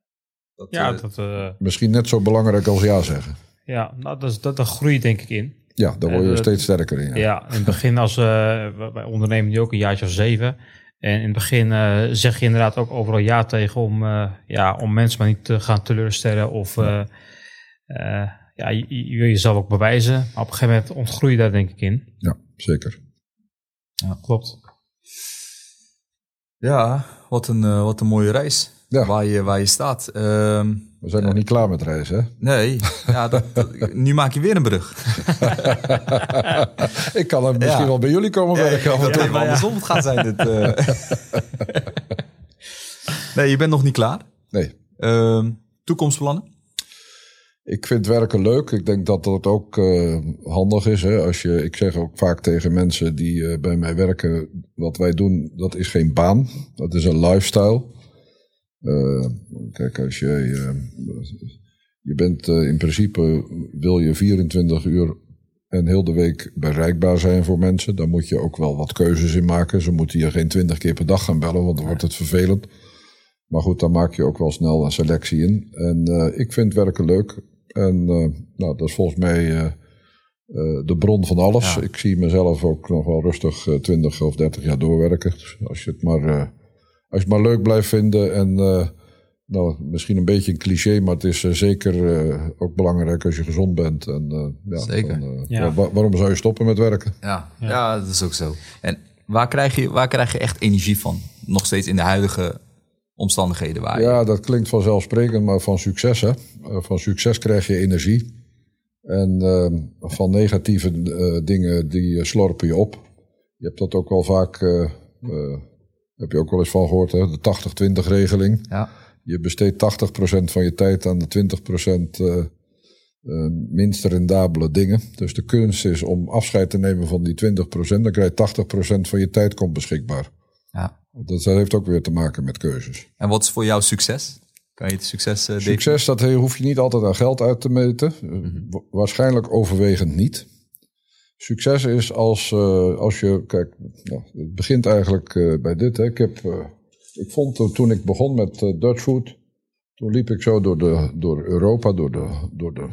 Dat, ja, dat, eh, Misschien net zo belangrijk als ja zeggen. ja nou, dat, is, dat, dat groeit denk ik in. Ja, daar word je Eh, steeds sterker in. Ja. Ja, in het begin als eh, wij ondernemen nu ook een jaartje of zeven. En in het begin eh, zeg je inderdaad ook overal ja tegen om, eh, ja, om mensen maar niet te gaan teleurstellen. Of, eh, eh, ja, je, je wil jezelf ook bewijzen. Maar op een gegeven moment ontgroei je daar denk ik in. Ja, zeker. Klopt. Ja, wat een, wat een mooie reis. Ja. Waar, je, waar je staat. Ehm, We zijn nog niet klaar met reizen, hè? nee, ja, dat, dat- nu maak je weer een brug. Ik kan er misschien Ja. wel bij jullie komen werken. en toe. even andersom het gaat zijn. Dit, eh. nee, je bent nog niet klaar. Nee, Ehm, toekomstplannen? ik vind werken leuk. Ik denk dat dat ook eh, handig is. Hè? Als je, ik zeg ook vaak tegen mensen die eh, bij mij werken: wat wij doen, dat is geen baan. Dat is een lifestyle. Eh, kijk, als je. eh, je bent eh, in principe. wil je 24 uur en heel de week bereikbaar zijn voor mensen. Dan moet je ook wel wat keuzes in maken. Ze moeten je geen 20 keer per dag gaan bellen, want dan wordt het vervelend. Maar goed, dan maak je ook wel snel een selectie in. En ik vind werken leuk. En nou, dat is volgens mij de bron van alles. Ja. Ik zie mezelf ook nog wel rustig eh, 20 of 30 jaar doorwerken. Dus als je het maar, als je het maar leuk blijft vinden. En eh, nou, misschien een beetje een cliché, maar het is eh, zeker eh, ook belangrijk als je gezond bent. En, eh, ja, Zeker. dan, eh, Ja. waarom zou je stoppen met werken? Ja, ja. dat is ook zo. En waar krijg, je, waar krijg je echt energie van? Nog steeds in de huidige omstandigheden waar je... Ja, dat klinkt vanzelfsprekend, maar van succes, hè? Van succes krijg je energie. En eh, van negatieve eh, dingen, die slorpen je op. Je hebt dat ook wel vaak, eh, eh, heb je ook wel eens van gehoord, hè? de 80-20 regeling. Ja. Je besteedt 80% van je tijd aan de 20% eh, eh, minst rendabele dingen. Dus de kunst is om afscheid te nemen van die 20%. Dan krijg je 80% van je tijd komt beschikbaar. ja. Dat heeft ook weer te maken met keuzes. En wat is voor jou succes? Kan je het succes uh, Succes, dat hoef je niet altijd aan geld uit te meten. Wa- Waarschijnlijk overwegend niet. Succes is als, eh, als je, kijk, nou, het begint eigenlijk eh, bij dit. Hè. Ik, heb, eh, ik vond toen ik begon met Dutch Food, toen liep ik zo door, de, door Europa, door de, door, de,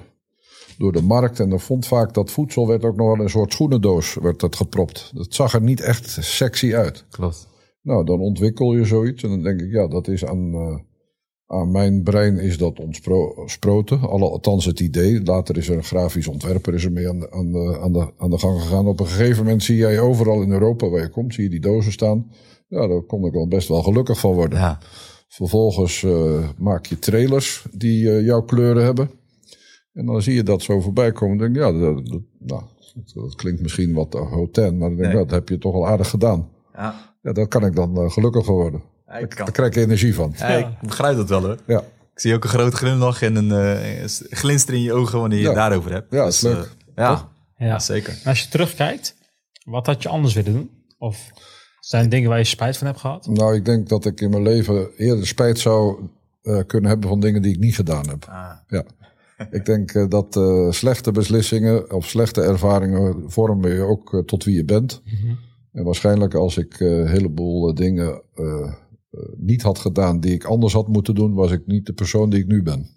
door de markt. En dan vond vaak dat voedsel werd ook nog wel een soort schoenendoos werd dat gepropt. Dat zag er niet echt sexy uit. Klopt. Nou, dan ontwikkel je zoiets en dan denk ik, ja, dat is aan, aan mijn brein is dat ontsproten. Althans het idee. Later is er een grafisch ontwerper is er mee aan de, aan, de, aan, de, aan de gang gegaan. Op een gegeven moment zie jij overal in Europa waar je komt, zie je die dozen staan. Ja, daar kon ik wel best wel gelukkig van worden. Ja. Vervolgens eh, maak je trailers die eh, jouw kleuren hebben. En dan zie je dat zo voorbij komen. Dan denk ik, ja, dat, dat- nou, dat, klinkt misschien wat hotel, maar dan denk ik, Nee. ja, dat heb je toch al aardig gedaan. Ja. Ja, daar kan ik dan eh, gelukkig van worden. Ja, ik kan. Daar krijg ik energie van. Ja, ik begrijp dat wel hoor. Ja, Ik zie ook een grote glimlach en een eh, glinster in je ogen wanneer je Ja. het daarover hebt. Ja, dat is Dus, leuk. eh, ja, zeker. En als je terugkijkt, wat had je anders willen doen? Of zijn er dingen waar je spijt van hebt gehad? nou, ik denk dat ik in mijn leven eerder spijt zou eh, kunnen hebben van dingen die ik niet gedaan heb. Ah, Ja. Ik denk dat eh, slechte beslissingen of slechte ervaringen vormen je ook tot wie je bent. En waarschijnlijk als ik eh, een heleboel dingen niet had gedaan die ik anders had moeten doen, was ik niet de persoon die ik nu ben.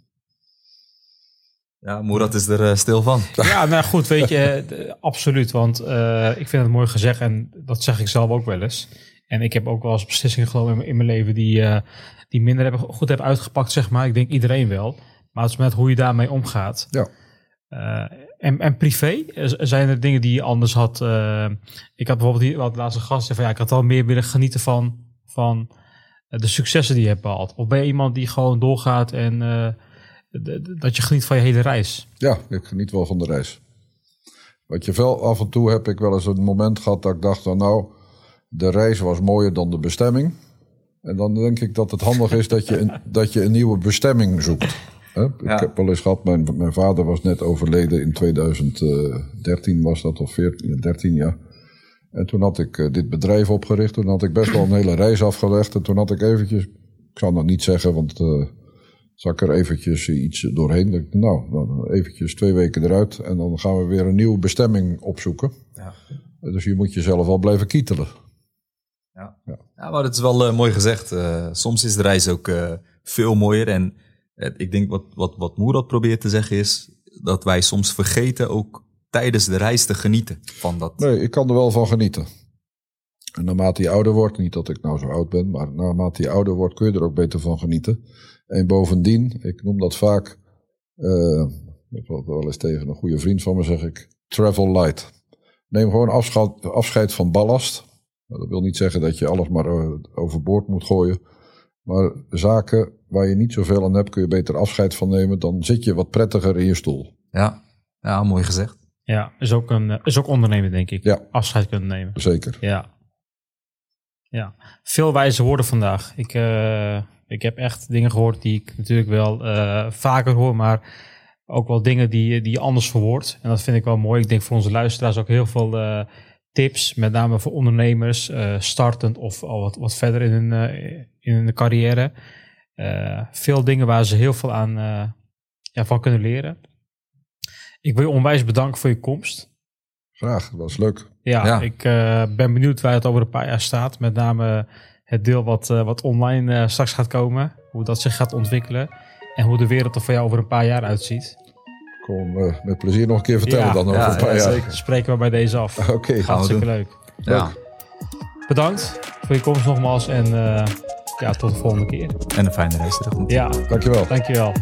ja, Moerat is er eh, stil van. Ja, nou goed, weet je, eh, absoluut. Want eh, ik vind het mooi gezegd en dat zeg ik zelf ook wel eens. En ik heb ook wel eens beslissingen genomen in, mijn- in mijn leven die, eh, die minder hebben, goed hebben uitgepakt, zeg maar. Ik denk iedereen wel. Maar het is met hoe je daarmee omgaat. Ja. Eh, en, en privé, eh, zijn er dingen die je anders had? eh, ik had bijvoorbeeld die, wat laatste gast van ja, ik had wel meer willen genieten van, van eh, de successen die je hebt behaald. Of ben je iemand die gewoon doorgaat en eh, dat je geniet van je hele reis? Ja, ik geniet wel van de reis. Wat je wel af en toe heb ik wel eens een moment gehad dat ik dacht van nou, de reis was mooier dan de bestemming. En dan denk ik dat het handig is dat je een, dat je een nieuwe bestemming zoekt. Hè? Ja. Ik heb wel eens gehad, mijn, mijn vader was net overleden in 2013 was dat, of 14, 13 jaar. En toen had ik eh, dit bedrijf opgericht. Toen had ik best wel een hele reis afgelegd. En toen had ik eventjes, ik zal dat niet zeggen, want eh zak er eventjes iets doorheen. Dat nou, dan eventjes twee weken eruit. En dan gaan we weer een nieuwe bestemming opzoeken. Ja. Dus je moet jezelf wel blijven kietelen. Ja, maar het is wel eh, mooi gezegd. Soms is de reis ook veel mooier. En ik denk wat, wat, wat Moerad probeert te zeggen is dat wij soms vergeten ook tijdens de reis te genieten van dat. Nee, ik kan er wel van genieten. En naarmate je ouder wordt, niet dat ik nou zo oud ben, maar naarmate je ouder wordt kun je er ook beter van genieten. En bovendien, ik noem dat vaak, eh, Ik heb wel eens tegen een goede vriend van me zeg ik, travel light. Neem gewoon afscheid, afscheid van ballast. Nou, dat wil niet zeggen dat je alles maar uh, overboord moet gooien. Maar zaken waar je niet zoveel aan hebt, kun je beter afscheid van nemen. Dan zit je wat prettiger in je stoel. Ja, ja mooi gezegd. Ja, is ook, een, is ook ondernemen, denk ik. Ja. Afscheid kunnen nemen. Zeker. Ja. Ja, veel wijze woorden vandaag. Ik, uh, ik heb echt dingen gehoord die ik natuurlijk wel uh, vaker hoor, maar ook wel dingen die, die je anders verwoordt. En dat vind ik wel mooi. Ik denk voor onze luisteraars ook heel veel uh, tips, met name voor ondernemers, startend of al wat, wat verder in hun, in hun carrière. veel dingen waar ze heel veel aan ja, van kunnen leren. Ik wil je onwijs bedanken voor je komst. Graag, dat was leuk. Ja, ja. ik uh, ben benieuwd waar het over een paar jaar staat. Met name het deel wat, uh, wat online uh, straks gaat komen. Hoe dat zich gaat ontwikkelen. En hoe de wereld er voor jou over een paar jaar uitziet. Kom met plezier nog een keer vertellen ja, dan over ja, een paar jaar. Zeker. Spreken we bij deze af. Oké. Okay, Hartstikke leuk. Ja. Bedankt voor je komst nogmaals. En ja, tot de volgende keer. En een fijne reis terug. Ja. Dankjewel. Dankjewel.